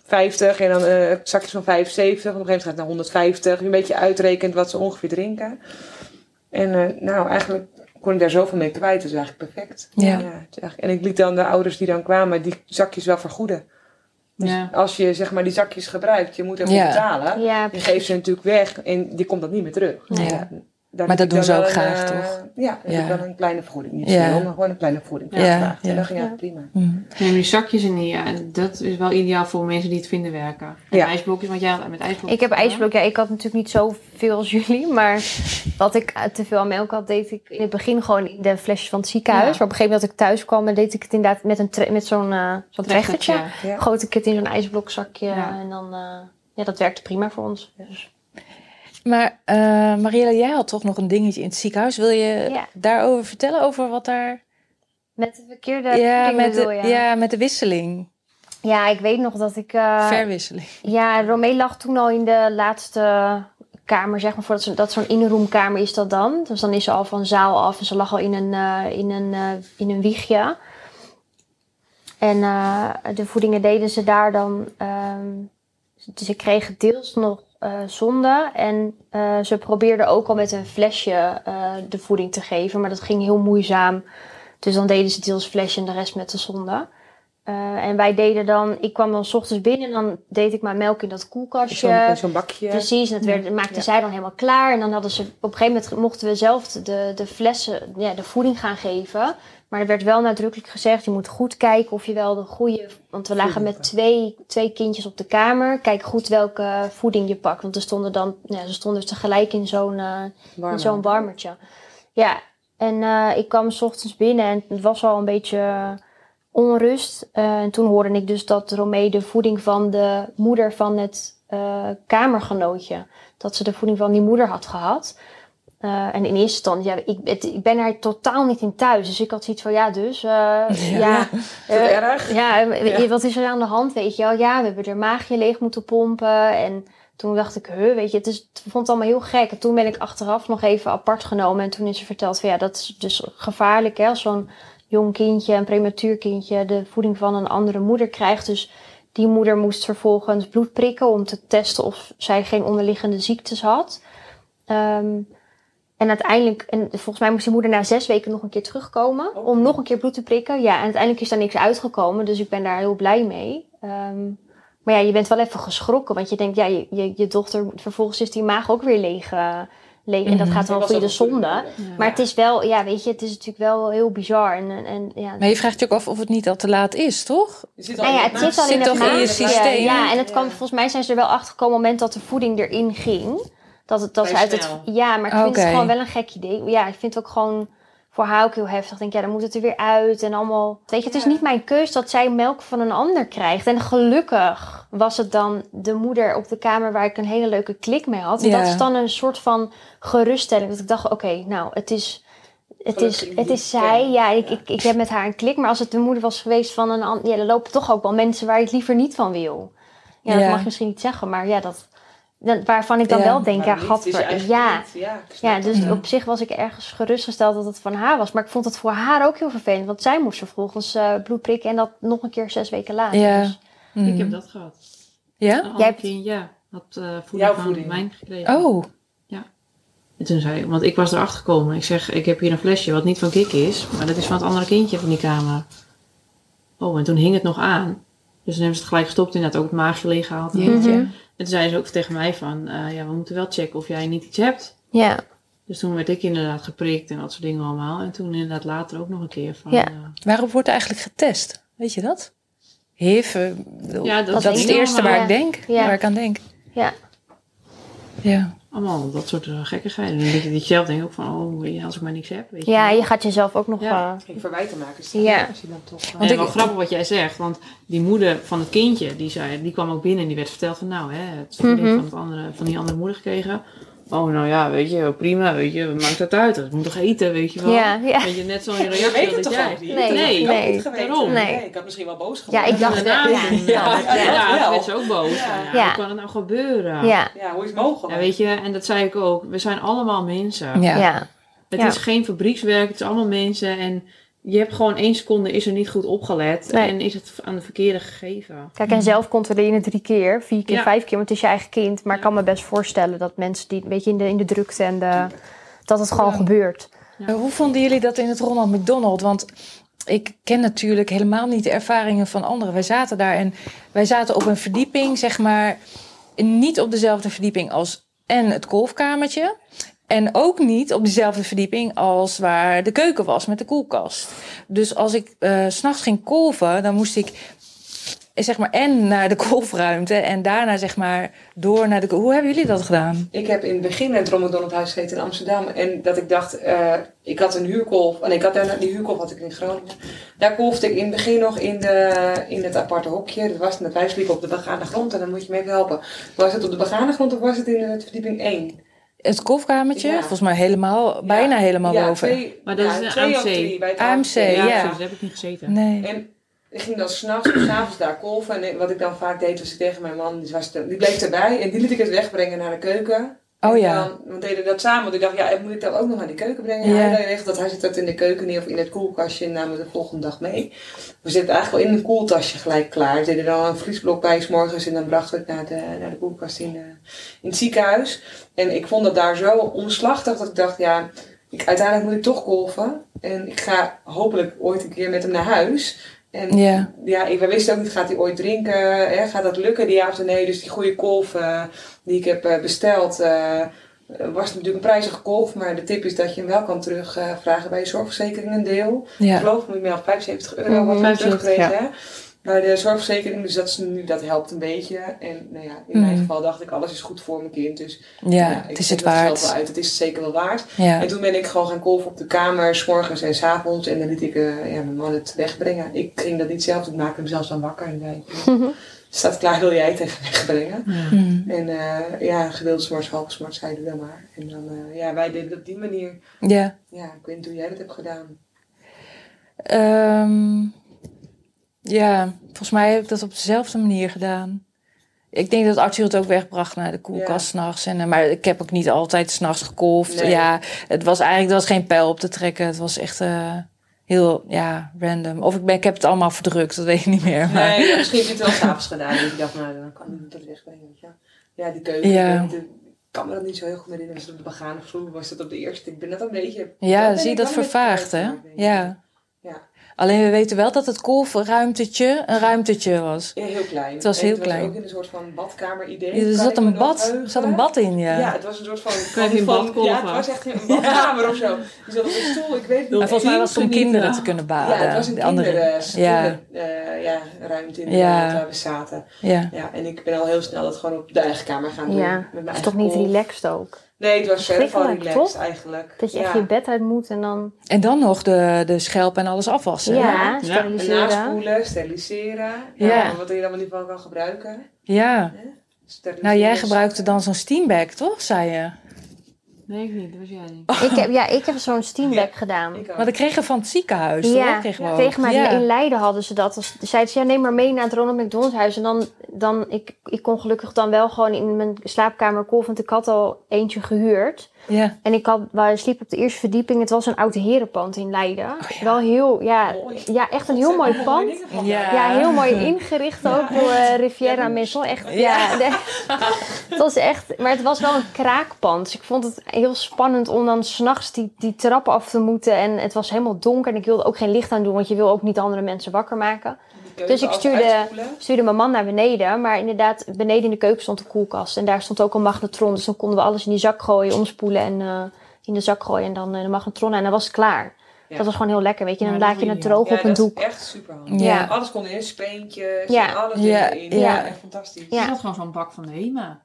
S3: 50 en dan eh, zakjes van 75. Op een gegeven moment gaat het naar 150. Een beetje uitrekent wat ze ongeveer drinken. En eh, nou, eigenlijk kon ik daar zoveel mee kwijt. Dat is eigenlijk perfect.
S1: Ja.
S3: eigenlijk- en ik liet dan de ouders die dan kwamen, die zakjes wel vergoeden. Dus
S2: Ja.
S3: als je zeg maar die zakjes gebruikt, je moet ervoor
S1: Ja.
S3: betalen.
S4: Ja,
S3: Je geeft ze natuurlijk weg en die komt dan niet meer terug. Ja, daar
S1: Maar dat doen ze ook
S3: een,
S1: graag,
S3: eh,
S1: toch?
S3: Ja, dan heb
S1: Ja.
S3: ik dan een kleine vergoeding. Niet
S1: Ja.
S3: veel, maar gewoon een kleine vergoeding.
S2: Ja,
S1: ja.
S3: En dan ging
S4: Ja.
S3: het prima.
S1: Mm.
S2: Neem die zakjes en die, ja, dat is wel ideaal voor mensen die het vinden werken. En
S3: Ja.
S2: ijsblokjes, want ja, met ijsblokjes.
S4: Ik heb ijsblok, ja, ik had natuurlijk niet zoveel als jullie, maar wat ik eh, te veel aan melk had, deed ik in het begin gewoon in de flesjes van het ziekenhuis.
S2: Ja.
S4: Maar op een gegeven moment dat ik thuis kwam, deed ik het inderdaad met, een met zo'n eh zo'n trechtertje.
S3: Ja.
S4: Goot ik het in zo'n ijsblokzakje
S2: Ja.
S4: en dan, eh, ja, dat werkte prima voor ons. Dus,
S1: Maar eh Mariella, jij had toch nog een dingetje in het ziekenhuis. Wil je
S4: Ja.
S1: daarover vertellen? Over wat daar...
S4: met de verkeerde
S1: ja, met de,
S4: bedoel
S1: ja. met de wisseling.
S4: Ja, ik weet nog dat ik... eh,
S1: Verwisseling.
S4: Ja, Romee lag toen al in de laatste kamer, zeg maar, voordat ze, dat zo'n inroomkamer is dat dan. Dus dan is ze al van zaal af en ze lag al in een, eh, in een, in een wiegje. En de voedingen deden ze daar dan. ehm, ze kregen deels nog eh, zonde en eh, ze probeerden ook al met een flesje eh, de voeding te geven, maar dat ging heel moeizaam. Dus dan deden ze deels flesje en de rest met de zonde. En wij deden dan, ik kwam dan 's ochtends binnen en dan deed ik mijn melk in dat koelkastje.
S3: Zo'n zo'n bakje.
S4: Precies, en dat werd, maakte
S3: Ja.
S4: zij dan helemaal klaar. En dan hadden ze, op een gegeven moment mochten we zelf de, de flessen, ja, de voeding gaan geven. Maar er werd wel nadrukkelijk gezegd, je moet goed kijken of je wel de goede... Want we lagen met twee, twee kindjes op de kamer. Kijk goed welke voeding je pakt. Want er stonden dan, ja, ze stonden tegelijk in zo'n eh, in zo'n warmertje. Ja, en eh, ik kwam 's ochtends binnen en het was al een beetje onrust. Eh, en toen hoorde ik dus dat Romee de voeding van de moeder van het kamergenootje, dat ze de voeding van die moeder had gehad. Eh, en in eerste instantie, ja, ik, het- ik ben er totaal niet in thuis. Dus ik had zoiets van, ja, dus, eh, ja.
S3: Dat
S4: eh,
S3: erg?
S4: ja,
S3: Ja.
S4: wat is er aan de hand, weet je wel? Ja, we hebben er maagje leeg moeten pompen. En toen dacht ik, huh, weet je, het is, ik vond het allemaal heel gek. En toen ben ik achteraf nog even apart genomen. En toen is er verteld van, ja, dat is dus gevaarlijk, hè. Als zo'n jong kindje, een prematuur kindje, de voeding van een andere moeder krijgt. Dus die moeder moest vervolgens bloed prikken om te testen of zij geen onderliggende ziektes had. Ehm, en uiteindelijk, en volgens mij moest die moeder na zes weken nog een keer terugkomen
S3: Oh.
S4: om nog een keer bloed te prikken. Ja, en uiteindelijk is daar niks uitgekomen, dus ik ben daar heel blij mee. Ehm, maar ja, je bent wel even geschrokken, want je denkt, ja, je, je, je dochter, vervolgens is die maag ook weer leeg. leeg en dat
S1: Mhm.
S4: gaat wel voor je de zonde. Maar het is wel, ja, weet je, het is natuurlijk wel heel bizar. En, en, en, ja,
S1: Maar je vraagt je ook af of het niet al te laat is, toch?
S3: Je zit al
S4: nou ja,
S3: in
S4: het
S3: je
S4: zit al
S1: zit
S4: in het
S1: toch in je
S4: maagje.
S1: systeem?
S4: Ja, en het kwam, volgens mij zijn ze er wel achter gekomen op het moment dat de voeding erin ging. Dat het, dat ze uit het, ja, maar ik vind het gewoon wel een gek idee. Ja, ik vind het ook gewoon voor haar ook heel heftig. Ik denk, ja, dan moet het er weer uit en allemaal. Weet je, het is niet mijn keus dat zij melk van een ander krijgt. En gelukkig was het dan de moeder op de kamer waar ik een hele leuke klik mee had. En
S1: Ja.
S4: dat is dan een soort van geruststelling. Dat ik dacht, oké, nou, het is... Het is, het is zij, ja, ik,
S3: Ja.
S4: ik, ik heb met haar een klik. Maar als het de moeder was geweest van een ander... Ja, er lopen toch ook wel mensen waar je het liever niet van wil. Ja, dat mag je misschien niet zeggen. Maar ja, dat, dat waarvan ik dan
S1: Ja.
S4: wel denk, ja, gadver.
S3: eigen
S4: Ja.
S3: Ja,
S4: ja, dus
S1: Ja.
S4: op zich was ik ergens gerustgesteld dat het van haar was. Maar ik vond het voor haar ook heel vervelend. Want zij moest vervolgens eh bloed prikken en dat nog een keer zes weken later.
S1: Ja.
S4: Dus,
S1: Mhm.
S2: Ik heb dat gehad.
S1: Ja?
S2: Een ander
S4: hebt-
S2: kind, ja. Had eh voeding
S3: Jouw
S2: van
S3: voeding.
S2: mijn gekregen.
S1: Oh,
S2: En toen zei ik, want ik was erachter gekomen. Ik zeg, ik heb hier een flesje wat niet van Kik is. Maar dat is van het andere kindje van die kamer. Oh, en toen hing het nog aan. Dus toen hebben ze het gelijk gestopt inderdaad ook het maagje leeggehaald.
S1: Jeetje.
S2: Toen zei ze ook tegen mij van, eh, ja, we moeten wel checken of jij niet iets hebt.
S4: ja.
S2: Dus toen werd ik inderdaad geprikt en dat soort dingen allemaal. En toen inderdaad later ook nog een keer van...
S4: Ja.
S2: eh,
S1: Waarop wordt er eigenlijk getest? Weet je dat? HIV, bedoel,
S2: Ja, dat
S1: is het eerste waar ik denk.
S4: Ja.
S1: Waar ik aan denk.
S4: Ja.
S1: Ja.
S2: allemaal dat soort uh, gekkigheden. En dan denk je dat je zelf denkt ook van, oh, als ik maar niks heb. Weet je
S4: ja, je gaat jezelf ook nog...
S2: Ja.
S4: eh,
S3: verwijten maken. is
S4: Ja.
S3: Als je dan toch... eh,
S1: Want
S2: en
S1: ik-
S2: wel grappig wat jij zegt, want die moeder van het kindje, die, zei, die kwam ook binnen en die werd verteld van, nou, hè, het is voeding
S4: Mhm.
S2: van, het andere, van die andere moeder gekregen. Oh, nou ja, weet je, prima, weet je, maakt dat uit? Het moet toch eten, weet je wel?
S4: ja, ja.
S2: Weet je, net zo'n
S3: Je
S2: reactie
S3: weet het
S2: dat
S3: toch
S2: jij...
S4: Nee,
S2: Nee,
S3: Ik had
S4: nee.
S2: Daarom.
S4: Nee.
S3: ik had misschien wel boos
S4: Ja,
S3: geworden.
S4: ik dacht,
S2: Daarna,
S4: ja,
S3: ja,
S2: ja,
S3: ja,
S2: ja, toen werd ze ook boos.
S3: Ja.
S2: Ja,
S4: Ja.
S2: Hoe kan het nou gebeuren?
S4: Ja,
S3: Ja, hoe is het mogelijk?
S2: Ja, weet je, en dat zei ik ook. We zijn allemaal mensen.
S1: Ja.
S4: ja.
S2: Het
S4: Ja.
S2: is geen fabriekswerk, het is allemaal mensen. En je hebt gewoon één seconde, is er niet goed opgelet.
S4: Nee.
S2: En is het aan de verkeerde gegeven.
S4: Kijk, en zelf controleer je het drie keer, vier keer,
S2: Ja.
S4: vijf keer, want het is je eigen kind. Maar ik kan me best voorstellen dat mensen die, weet je, in de, in de drukte en de, dat het gewoon
S1: Ja.
S4: gebeurt.
S1: Hoe vonden jullie dat in het Ronald McDonald? Want ik ken natuurlijk helemaal niet de ervaringen van anderen. Wij zaten daar en wij zaten op een verdieping, zeg maar, niet op dezelfde verdieping als en het kolfkamertje. En ook niet op dezelfde verdieping als waar de keuken was met de koelkast. Dus als ik s s'nachts ging kolven, dan moest ik eh, zeg maar en naar de [laughs] kolfruimte en daarna zeg maar door naar de... Hoe hebben jullie dat gedaan?
S3: Ik heb in het begin in het McDonald huis gegeten in Amsterdam. En dat ik dacht, eh, ik had een huurkolf. En ik had daar, die huurkolf had ik in Groningen. Daar kolfde ik in het begin nog in, de, in het aparte hokje. Dat was wij sliepen op de begane grond en dan moet je me even helpen. Was het op de begane grond of was het in de verdieping 1?
S1: Het kolfkamertje,
S3: Ja.
S1: volgens mij helemaal, bijna helemaal
S3: ja,
S1: boven.
S3: Twee,
S2: Maar dat
S3: ja,
S2: is een
S3: twee of
S2: AMC.
S3: drie bij het
S1: AMC,
S3: AMC.
S1: Ja,
S2: Ja, daar heb ik niet gezeten.
S1: Nee.
S3: En ik ging dan s'nachts of s'avonds daar kolven. En wat ik dan vaak deed, was ik tegen mijn man, die, was die bleef erbij. En die liet ik het wegbrengen naar de keuken.
S1: Oh
S3: En
S1: ja.
S3: Dan, we deden dat samen, want ik dacht, ja, moet ik dat ook nog naar de keuken brengen?
S1: Ja.
S3: Hij regelt dat, hij zit dat in de keuken neer of in het koelkastje en namen we de volgende dag mee. We zitten eigenlijk wel in een koeltasje gelijk klaar. We deden dan een vriesblok bij 's morgens en dan brachten we het naar de, naar de koelkast in, eh, in het ziekenhuis. En ik vond dat daar zo omslachtig dat ik dacht, ja, ik, uiteindelijk moet ik toch kolven. En ik ga hopelijk ooit een keer met hem naar huis. En
S1: Ja.
S3: ja, ik, wij wisten ook niet, gaat hij ooit drinken? Hè? Gaat dat lukken, die ja of nee? Dus die goede kolf eh, die ik heb eh, besteld, eh, was natuurlijk een prijzige kolf. Maar de tip is dat je hem wel kan terugvragen bij je zorgverzekering een deel. Ik
S1: Ja.
S3: geloof moet je meer al 75 euro
S4: Mhm.
S3: wat we
S2: 75,
S3: teruggekregen. hè? Bij de zorgverzekering. Dus dat, is nu, dat helpt een beetje. En nou ja, in mijn
S1: Mm.
S3: geval dacht ik, alles is goed voor mijn kind. Dus
S1: Ja,
S3: ik
S1: het is het
S3: dat zelf
S1: waard.
S3: wel uit. Het is het zeker wel waard.
S1: Ja.
S3: En toen ben ik gewoon gaan kolven op de kamer, s morgens en s avonds. En dan liet ik eh, ja, mijn man het wegbrengen. Ik ging dat niet zelf, ik maakte hem zelfs dan wakker. En zei, [laughs] staat klaar, wil jij het even wegbrengen?
S1: Mm.
S3: En eh, ja, gedeelde smart, halve smart, zei doe dan maar. En dan, eh, ja, wij deden het op die manier.
S1: Ja.
S3: Ja, ik weet niet hoe jij dat hebt gedaan.
S1: Ehm, ja, volgens mij heb ik dat op dezelfde manier gedaan. Ik denk dat Arthur het ook wegbracht naar de koelkast
S3: Ja.
S1: s'nachts. En, eh, maar ik heb ook niet altijd s'nachts gekolfd.
S3: Nee.
S1: Ja, het was eigenlijk er was geen pijl op te trekken. Het was echt eh, heel ja, random. Of ik, ben, ik heb het allemaal verdrukt, dat weet ik niet meer. Maar,
S3: Nee, ja, misschien heb je het wel s'avonds gedaan. En ik dacht, nou, dan kan ik het wegbrengen. wel. Ja, die keuken.
S1: Ja.
S3: Kan me dat niet zo heel goed herinneren. Was het op de begane vloer? Was het op de eerste? Ik ben net een beetje...
S1: ja, zie dat vervaagd, hè? Ja.
S3: Ja.
S1: Alleen we weten wel dat het kolfruimtetje een ruimtetje was.
S3: Ja, heel klein.
S1: Het was
S3: En
S1: heel
S3: het
S1: klein.
S3: was ook in een soort van badkamer-idee.
S1: er zat een bad, er zat een bad in, ja.
S3: Ja, het was een soort van...
S2: Kan je in
S3: van-
S2: badkolven?
S3: Ja, het was echt een badkamer of zo. Je zat op een stoel, ik weet het
S1: Maar
S3: niet.
S1: volgens mij was het om kinderen te kunnen baden.
S3: Ja, het was een
S1: De andere-
S3: kinderen,
S1: ja,
S3: kinder, eh, ja, ruimte inderdaad,
S1: Ja.
S3: waar we zaten.
S1: ja.
S3: Ja, en ik ben al heel snel dat gewoon op de eigen kamer gaan doen.
S4: Ja,
S3: met mijn
S4: is toch niet relaxed ook?
S3: Nee, het was verder van relaxed
S4: toch?
S3: eigenlijk.
S4: Dat je
S3: ja.
S4: echt je bed uit moet en dan...
S1: En dan nog de, de schelp en alles afwassen.
S4: Ja,
S3: En
S4: steriliseren.
S3: naspoelen, steriliseren. Ja.
S1: Ja.
S3: Wat je allemaal niet van kan gebruiken.
S1: Ja. Nou, jij gebruikte dan zo'n steambag, toch? Zei je.
S2: Nee, ik niet. Dat was jij niet. [laughs]
S4: Ik heb, ja, ik heb zo'n steambag gedaan.
S3: Ik
S1: dat kregen we van het ziekenhuis,
S4: Ja, tegen mij
S1: ja.
S4: in Leiden hadden ze dat. Dus zeiden ze, ja, neem maar mee naar het Ronald McDonald huis. En dan, dan ik, ik kon gelukkig dan wel gewoon in mijn slaapkamer kolven. Want ik had al eentje gehuurd.
S1: Ja.
S4: En ik had, waar sliep op de eerste verdieping. Het was een oud herenpand in Leiden.
S1: Oh,
S4: Wel heel, ja,
S3: Mooi.
S4: ja, echt een heel mooi pand.
S1: Ja.
S4: Ja, heel mooi ingericht ook door eh, Riviera
S3: Ja.
S4: Missel. Echt, ja. [laughs] het was echt, maar het was wel een kraakpand. Dus ik vond het heel spannend om dan s'nachts die, die trap af te moeten. En het was helemaal donker en ik wilde ook geen licht aan doen, want je wil ook niet andere mensen wakker maken. Dus ik stuurde- stuurde mijn man naar beneden, maar inderdaad, beneden in de keuken stond een koelkast. En daar stond ook een magnetron, dus dan konden we alles in die zak gooien, omspoelen en eh, in de zak gooien. En dan eh, de magnetron en dan was het klaar.
S3: Ja.
S4: Dat was gewoon heel lekker, weet je.
S2: Ja,
S4: Dan
S2: dat
S4: laat je het droog
S3: Ja,
S4: op een
S3: dat
S4: doek.
S3: is echt super handig.
S1: Ja.
S3: Alles kon in, speentjes,
S4: Ja.
S3: en alles
S1: Ja.
S3: erin.
S1: Ja.
S3: Ja, echt fantastisch.
S4: Ja.
S2: Je had gewoon zo'n bak van de HEMA.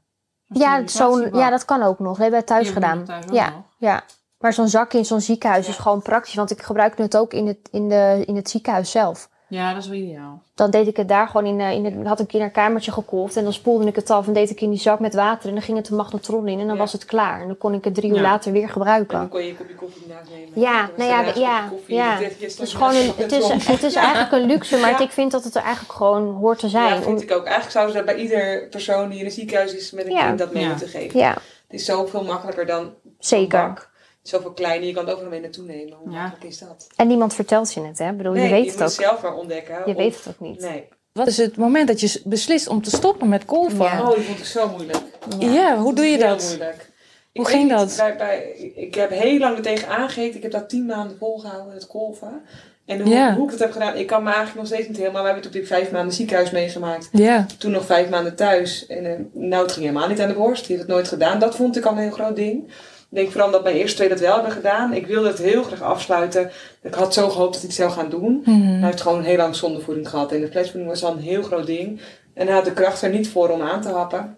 S4: Ja, zo'n, ja, dat kan ook nog. Dat hebben thuis
S2: we
S4: gedaan.
S2: thuis ook
S4: Ja,
S2: nog.
S4: ja. Maar zo'n zak in zo'n ziekenhuis is
S3: Ja.
S4: gewoon praktisch. Want ik gebruikte het ook in het, in de, in het ziekenhuis zelf.
S2: Ja, dat is wel ideaal.
S4: Dan deed ik het daar gewoon in, eh, in het, had ik in een kamertje gekolfd. En dan spoelde ik het af en deed ik in die zak met water. En dan ging het de magnetron in en dan
S3: Ja.
S4: was het klaar. En dan kon ik het drie uur
S2: Ja.
S4: later weer
S3: En
S4: gebruiken.
S3: dan kon je een kopje koffie naast nemen.
S4: Ja, nou ja, ja,
S3: koffie,
S4: ja. Het is gewoon een, [laughs] het is, het is eigenlijk een luxe, maar
S3: Ja.
S4: ik vind dat het er eigenlijk gewoon hoort te zijn.
S3: Ja, vind ik ook. Eigenlijk zouden ze dat bij ieder persoon die in een ziekenhuis is met een
S4: Ja.
S3: kind dat mee
S2: Ja.
S3: moeten geven.
S4: ja,
S3: Het is zoveel makkelijker dan
S4: zeker.
S3: bak. Zoveel kleiner, je kan het overal mee naartoe nemen. Hoe
S2: Ja.
S3: makkelijk is dat?
S4: En niemand vertelt je het, hè? Ik bedoel,
S3: Nee,
S4: je weet
S3: je
S4: het
S3: moet
S4: ook.
S3: het zelf maar ontdekken.
S4: Je
S3: of-
S4: weet het ook niet.
S3: Nee.
S1: Wat is het moment dat je beslist om te stoppen met kolven?
S4: Ja.
S3: Oh, die vond ik zo moeilijk.
S1: Ja, hoe doe je
S3: Heel
S1: dat?
S3: moeilijk. Ik
S1: Hoe ging
S3: niet,
S1: dat?
S3: Bij, bij, ik heb heel lang er tegen aangekeken. Ik heb dat tien maanden volgehouden, het kolven. En hoe, ik dat heb gedaan, ik kan me eigenlijk nog steeds niet helemaal. We hebben natuurlijk vijf maanden ziekenhuis meegemaakt.
S1: Ja.
S3: Toen nog vijf maanden thuis. En eh, nou, het ging helemaal niet aan de borst. Die heeft het nooit gedaan. Dat vond ik al een heel groot ding. Ik denk vooral dat mijn eerste twee dat wel hebben gedaan. Ik wilde het heel graag afsluiten. Ik had zo gehoopt dat hij het zou gaan doen.
S1: Mhm.
S3: Hij heeft gewoon heel lang zondevoeding gehad. En de flesvoeding was al een heel groot ding. En hij had de kracht er niet voor om aan te happen.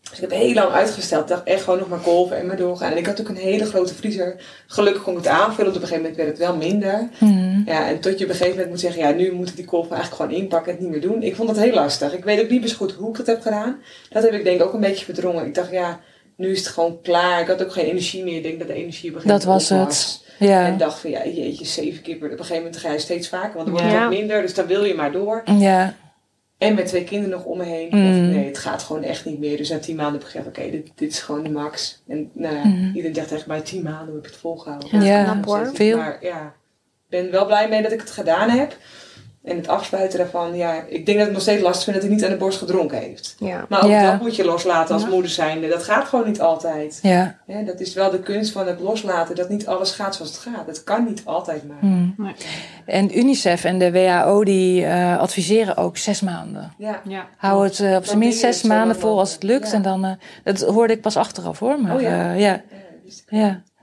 S3: Dus ik heb heel lang uitgesteld. Ik dacht echt gewoon nog maar kolven en maar doorgaan. En ik had ook een hele grote vriezer. Gelukkig kon ik het aanvullen. Op een gegeven moment werd het wel minder.
S1: Mhm.
S3: Ja, en tot je op een gegeven moment moet zeggen... Ja, nu moet ik die kolven eigenlijk gewoon inpakken en het niet meer doen. Ik vond dat heel lastig. Ik weet ook niet zo goed hoe ik het heb gedaan. Dat heb ik denk ik ook een beetje verdrongen. Ik dacht, ja, nu is het gewoon klaar. Ik had ook geen energie meer. Ik denk dat de energie op een gegeven
S1: Dat was het. Ja.
S3: En dacht van, ja, jeetje, zeven keer per... Op een gegeven moment ga je steeds vaker, want er wordt
S4: Ja.
S3: ook minder. Dus dan wil je maar door.
S1: Ja.
S3: En met twee kinderen nog om me heen.
S1: Mm.
S3: Nee, het gaat gewoon echt niet meer. Dus na tien maanden heb ik gezegd, oké, dit, dit is gewoon de max. En nou ja,
S1: Mhm.
S3: iedereen dacht echt, bij tien maanden heb ik het volgehouden.
S1: Ja,
S4: knap hoor.
S1: Veel.
S3: Maar ja, ik ben wel blij mee dat ik het gedaan heb. En het afsluiten daarvan, ja, ik denk dat ik nog steeds lastig vind dat hij niet aan de borst gedronken heeft.
S4: Ja.
S3: Maar ook
S1: Ja.
S3: dat moet je loslaten als
S2: Ja.
S3: moeder zijnde. Dat gaat gewoon niet altijd.
S1: Ja.
S3: Hè, dat is wel de kunst van het loslaten, dat niet alles gaat zoals het gaat. Het kan niet altijd maar.
S2: Nee.
S1: En UNICEF en de WHO die eh, adviseren ook zes maanden.
S3: Ja.
S2: Ja.
S1: Hou het eh, op zijn minst zes
S3: zo
S1: maanden vol als het lukt. En dan, eh, dat hoorde ik pas achteraf hoor. Maar
S3: Oh ja?
S1: ja.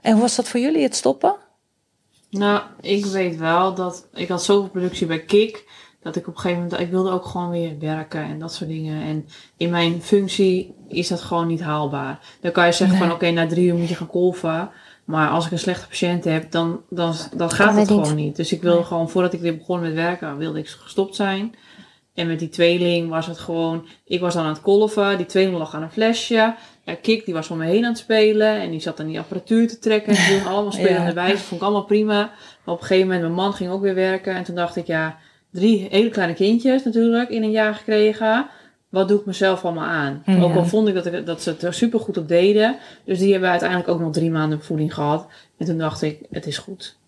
S1: En hoe was dat voor jullie, het stoppen?
S2: Nou, ik weet wel dat ik had zoveel productie bij Kik. dat ik op een gegeven moment, ik wilde ook gewoon weer werken en dat soort dingen. En in mijn functie is dat gewoon niet haalbaar. Dan kan je zeggen
S1: Nee.
S2: van oké, na drie uur moet je gaan kolven. Maar als ik een slechte patiënt heb, dan, dan, dan gaat het gewoon niet. Dus ik wilde
S1: Nee.
S2: gewoon, voordat ik weer begon met werken, wilde ik gestopt zijn. En met die tweeling was het gewoon, ik was dan aan het kolven, die tweeling lag aan een flesje. Ja, Kik die was om me heen aan het spelen en die zat aan die apparatuur te trekken. En die doen allemaal spelende
S1: Ja.
S2: wijze, vond ik allemaal prima. Maar op een gegeven moment, mijn man ging ook weer werken. En toen dacht ik, ja, drie hele kleine kindjes natuurlijk in een jaar gekregen. Wat doe ik mezelf allemaal aan?
S1: Ja.
S2: Ook al vond ik dat, ik dat ze het er super goed op deden. Dus die hebben uiteindelijk ook nog drie maanden voeding gehad. En toen dacht ik, het is goed.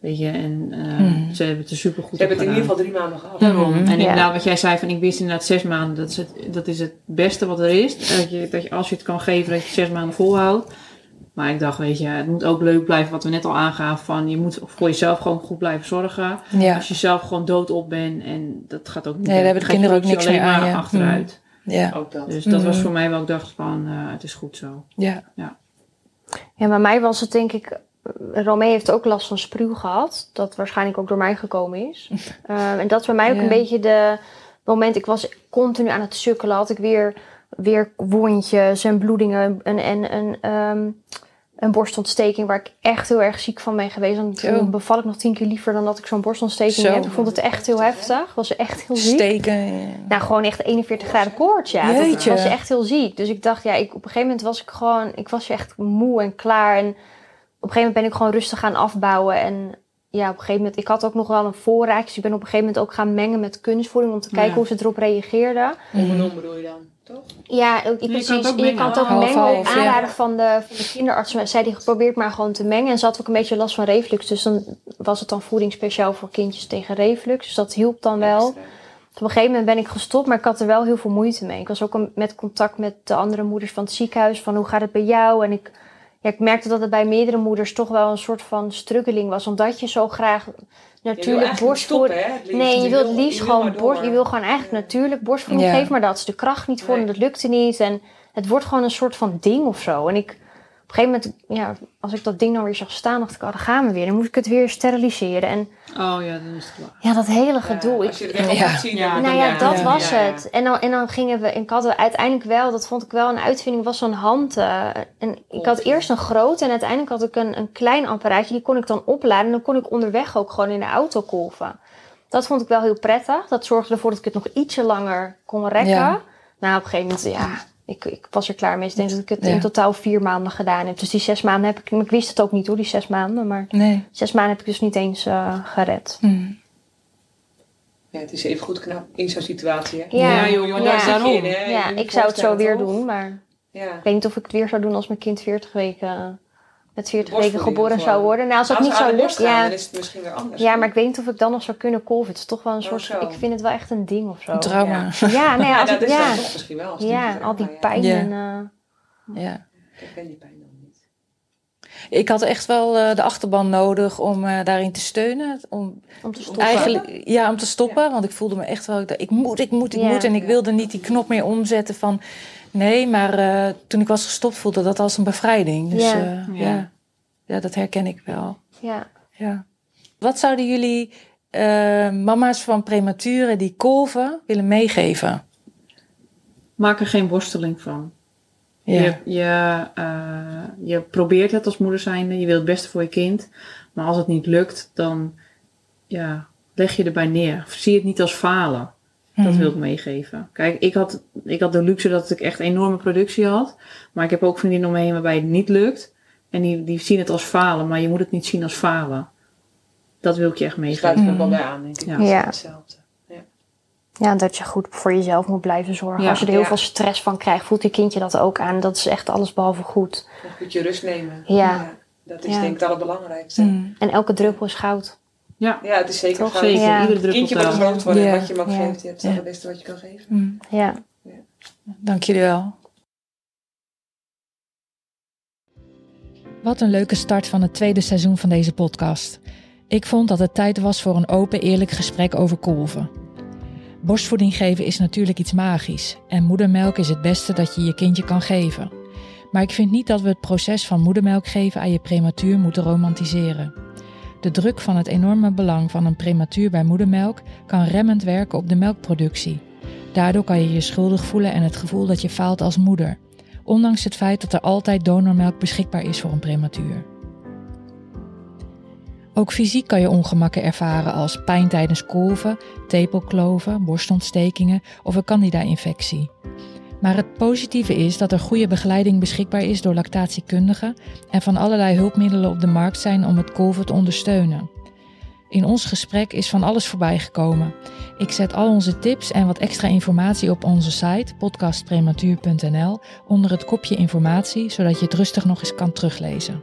S2: Weet je, en eh,
S1: Hmm.
S2: ze hebben het er super goed
S3: Ze hebben het in ieder geval drie maanden gehad.
S2: Daarom.
S1: Mhm.
S2: En
S4: Ja.
S2: inderdaad, wat jij zei van ik wist inderdaad zes maanden, dat is het, dat is het beste wat er is. Dat je, dat je, als je het kan geven, dat je zes maanden volhoudt. Maar ik dacht, weet je, het moet ook leuk blijven wat we net al aangaven. Van je moet voor jezelf gewoon goed blijven zorgen.
S1: Ja,
S2: Als je zelf gewoon doodop bent en dat gaat ook niet.
S1: Nee, daar hebben de
S2: Dan gaat je
S1: kinderen ook niks
S2: alleen
S1: meer aan,
S2: maar
S1: ja.
S2: achteruit.
S1: ja,
S3: Ook dat.
S2: Dus dat was
S1: Mhm.
S2: voor mij wel ik dacht van, eh, het is goed zo.
S1: ja.
S4: Ja, bij mij was het denk ik. Romee heeft ook last van spuw gehad. Dat waarschijnlijk ook door mij gekomen is. [laughs] Ehm, en dat is bij mij ook
S1: Ja.
S4: een beetje de moment. Ik was continu aan het sukkelen. Had ik weer, weer wondjes en bloedingen. En, en, en ehm, een borstontsteking waar ik echt heel erg ziek van ben geweest. En toen beval ik nog tien keer liever dan dat ik zo'n borstontsteking
S1: Zo.
S4: heb. Ik vond het echt heel heftig. Was echt heel ziek.
S1: Steken.
S4: Nou, gewoon echt 41 graden koorts, ja. Dat was echt heel ziek. Dus ik dacht, ja, ik, op een gegeven moment was ik gewoon... Ik was echt moe en klaar. En een gegeven moment ben ik gewoon rustig gaan afbouwen. En ja, op een gegeven moment... Ik had ook nog wel een voorraadje. Dus ik ben op een gegeven moment ook gaan mengen met kunstvoeding... om te kijken
S2: Ja.
S4: hoe ze erop reageerden.
S3: Om en om bedoel je dan, toch?
S4: Ja,
S2: kan het
S4: precies.
S2: ook
S4: Je
S2: mengen.
S4: kan het ook mengen op
S1: half, ja.
S4: aanraden van de, van de kinderarts. Maar Zij die geprobeerd maar gewoon te mengen. En ze had ook een beetje last van reflux. Dus dan was het dan voeding speciaal voor kindjes tegen reflux. Dus dat hielp dan wel.
S3: Extra.
S4: Op een gegeven moment ben ik gestopt, maar ik had er wel heel veel moeite mee. Ik was ook met contact met de andere moeders van het ziekenhuis. Van hoe gaat het bij jou? En ik, ja, ik merkte dat het bij meerdere moeders toch wel een soort van struggeling was. Omdat je zo graag natuurlijk borstvoeding...
S3: het.
S4: Nee, je wilt
S3: wil-
S4: liefst
S3: je
S4: gewoon borst. Je wil gewoon eigenlijk
S3: Ja.
S4: natuurlijk borstvoeding
S1: Ja.
S4: geven, maar dat is de kracht niet voor
S3: Nee.
S4: en dat lukte niet. En het wordt gewoon een soort van ding of zo. En ik, op een gegeven moment, ja, als ik dat ding dan weer zag staan, dacht ik, oh, dan gaan we weer. Dan moet ik het weer steriliseren. En
S2: Oh ja, dan is het klaar.
S4: ja, dat hele
S3: Ja,
S4: gedoe.
S3: Als je er op
S1: Ja.
S3: zien.
S2: Ja,
S3: dan-
S4: nou ja, dat
S1: ja,
S4: was
S3: ja, ja.
S4: het. En dan, en dan gingen we, en ik had uiteindelijk wel, dat vond ik wel een uitvinding, was zo'n hand. eh, en ik had eerst een groot en uiteindelijk had ik een, een klein apparaatje, die kon ik dan opladen. En dan kon ik onderweg ook gewoon in de auto kolven. Dat vond ik wel heel prettig. Dat zorgde ervoor dat ik het nog ietsje langer kon rekken.
S1: Ja.
S4: Nou, op een gegeven moment, ja, ik, ik was er klaar mee. Dus ik denk dat ik het
S1: Ja.
S4: in totaal vier maanden gedaan heb. Dus die zes maanden heb ik, ik wist het ook niet hoor, die zes maanden. Maar
S1: Nee.
S4: zes maanden heb ik dus niet eens eh, gered.
S1: Hm.
S3: Ja, het is even goed knap in zo'n situatie. Hè?
S4: Ja,
S2: Ja, joh, maar
S4: ja.
S2: daar daarom.
S3: In, hè?
S4: Ja, ik zou het zo weer doen, maar...
S3: Ja.
S4: Ik weet niet of ik het weer zou doen als mijn kind 40 weken met 40 weken geboren zou worden. Nou, als dat
S3: Als
S4: niet zou lukken, ja.
S3: dan is het misschien weer anders.
S4: Ja, maar ik weet niet of ik dan nog zou kunnen kolven. Het is toch wel een soort. Ik vind het wel echt een ding of zo.
S1: Een trauma.
S4: Ja, nee,
S3: Ja,
S4: als
S3: dat
S4: ik,
S3: is
S4: ja,
S3: dan toch misschien wel. als
S4: ja, al die
S3: ja,
S4: pijn
S1: Ja.
S4: en. eh,
S1: Ja.
S3: Ik ken die pijn dan niet.
S1: Ik had echt wel eh, de achterban nodig om eh, daarin te steunen. Om,
S4: om te stoppen.
S1: eigenlijk, ja, om te stoppen. Want ik voelde me echt wel, ik, moet, ik moet, ik
S4: Ja.
S1: moet. En ik
S3: Ja.
S1: wilde niet die knop meer omzetten van... Nee, maar eh, toen ik was gestopt voelde dat als een bevrijding. Dus
S4: Ja.
S1: ja,
S2: Ja.
S1: ja. ja, dat herken ik wel.
S4: Ja.
S1: Ja. Wat zouden jullie eh, mama's van prematuren die kolven willen meegeven?
S2: Maak er geen worsteling van.
S1: Ja.
S2: Je, je, eh, je probeert het als moeder zijnde, je wil het beste voor je kind. Maar als het niet lukt, dan ja, leg je erbij neer. Zie het niet als falen. Dat
S1: Mhm.
S2: wil ik meegeven. Kijk, ik had, ik had de luxe dat ik echt enorme productie had. Maar ik heb ook vriendinnen om me heen waarbij het niet lukt. En die, die zien het als falen, maar je moet het niet zien als falen. Dat wil ik je echt
S3: Ik
S2: meegeven.
S3: sluit me
S1: Mhm.
S3: wel bij aan, denk ik.
S2: Ja.
S3: Dat is
S4: Ja.
S3: Hetzelfde.
S4: ja, dat je goed voor jezelf moet blijven zorgen.
S2: Ja.
S4: Als je er heel
S3: Ja.
S4: veel stress van krijgt, voelt je kindje dat ook aan. Dat is echt alles behalve goed.
S3: Een goedje rust nemen.
S4: Ja.
S3: Dat is
S4: Ja.
S3: denk ik het allerbelangrijkste.
S1: Mhm.
S4: En elke druppel is goud.
S2: Ja,
S3: Ja, het is zeker
S4: Toch?
S3: gewoon-
S2: zeker.
S4: Ja.
S2: Iedere druppel
S3: Kindje moet
S2: telt.
S3: groot worden.
S1: Ja.
S3: Wat je hem ook
S4: Ja.
S3: geeft, je hebt het
S1: Ja.
S3: het beste wat je kan geven.
S1: Mhm.
S4: Ja.
S1: Dank jullie wel. Wat een leuke start van het tweede seizoen van deze podcast. Ik vond dat het tijd was voor een open, eerlijk gesprek over kolven. Borstvoeding geven is natuurlijk iets magisch en moedermelk is het beste dat je je kindje kan geven. Maar ik vind niet dat we het proces van moedermelk geven aan je prematuur moeten romantiseren. De druk van het enorme belang van een prematuur bij moedermelk kan remmend werken op de melkproductie. Daardoor kan je je schuldig voelen en het gevoel dat je faalt als moeder, ondanks het feit dat er altijd donormelk beschikbaar is voor een prematuur. Ook fysiek kan je ongemakken ervaren als pijn tijdens kolven, tepelkloven, borstontstekingen of een candida-infectie. Maar het positieve is dat er goede begeleiding beschikbaar is door lactatiekundigen en van allerlei hulpmiddelen op de markt zijn om het kolven te ondersteunen. In ons gesprek is van alles voorbij gekomen. Ik zet al onze tips en wat extra informatie op onze site podcastprematuur.nl onder het kopje informatie, zodat je het rustig nog eens kan teruglezen.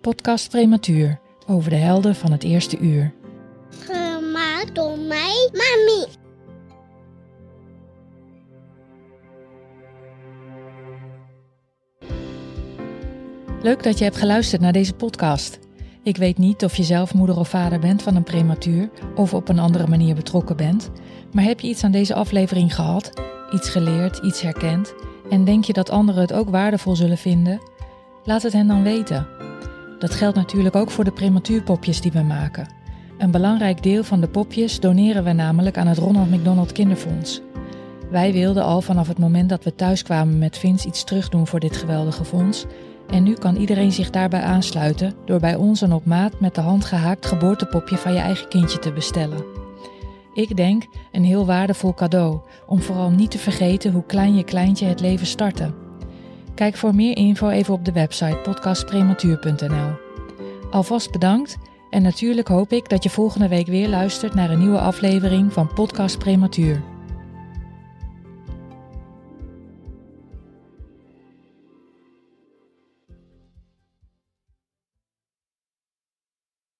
S1: Podcast Prematuur over de helden van het eerste uur.
S5: Mij, mami.
S1: Leuk dat je hebt geluisterd naar deze podcast. Ik weet niet of je zelf moeder of vader bent van een prematuur of op een andere manier betrokken bent, maar heb je iets aan deze aflevering gehad, iets geleerd, iets herkend en denk je dat anderen het ook waardevol zullen vinden? Laat het hen dan weten. Dat geldt natuurlijk ook voor de prematuurpopjes die we maken. Een belangrijk deel van de popjes doneren we namelijk aan het Ronald McDonald Kinderfonds. Wij wilden al vanaf het moment dat we thuis kwamen met Vince iets terugdoen voor dit geweldige fonds. En nu kan iedereen zich daarbij aansluiten door bij ons een op maat met de hand gehaakt geboortepopje van je eigen kindje te bestellen. Ik denk een heel waardevol cadeau om vooral niet te vergeten hoe klein je kleintje het leven startte. Kijk voor meer info even op de website podcastprematuur.nl. Alvast bedankt en natuurlijk hoop ik dat je volgende week weer luistert naar een nieuwe aflevering van Podcast Prematuur.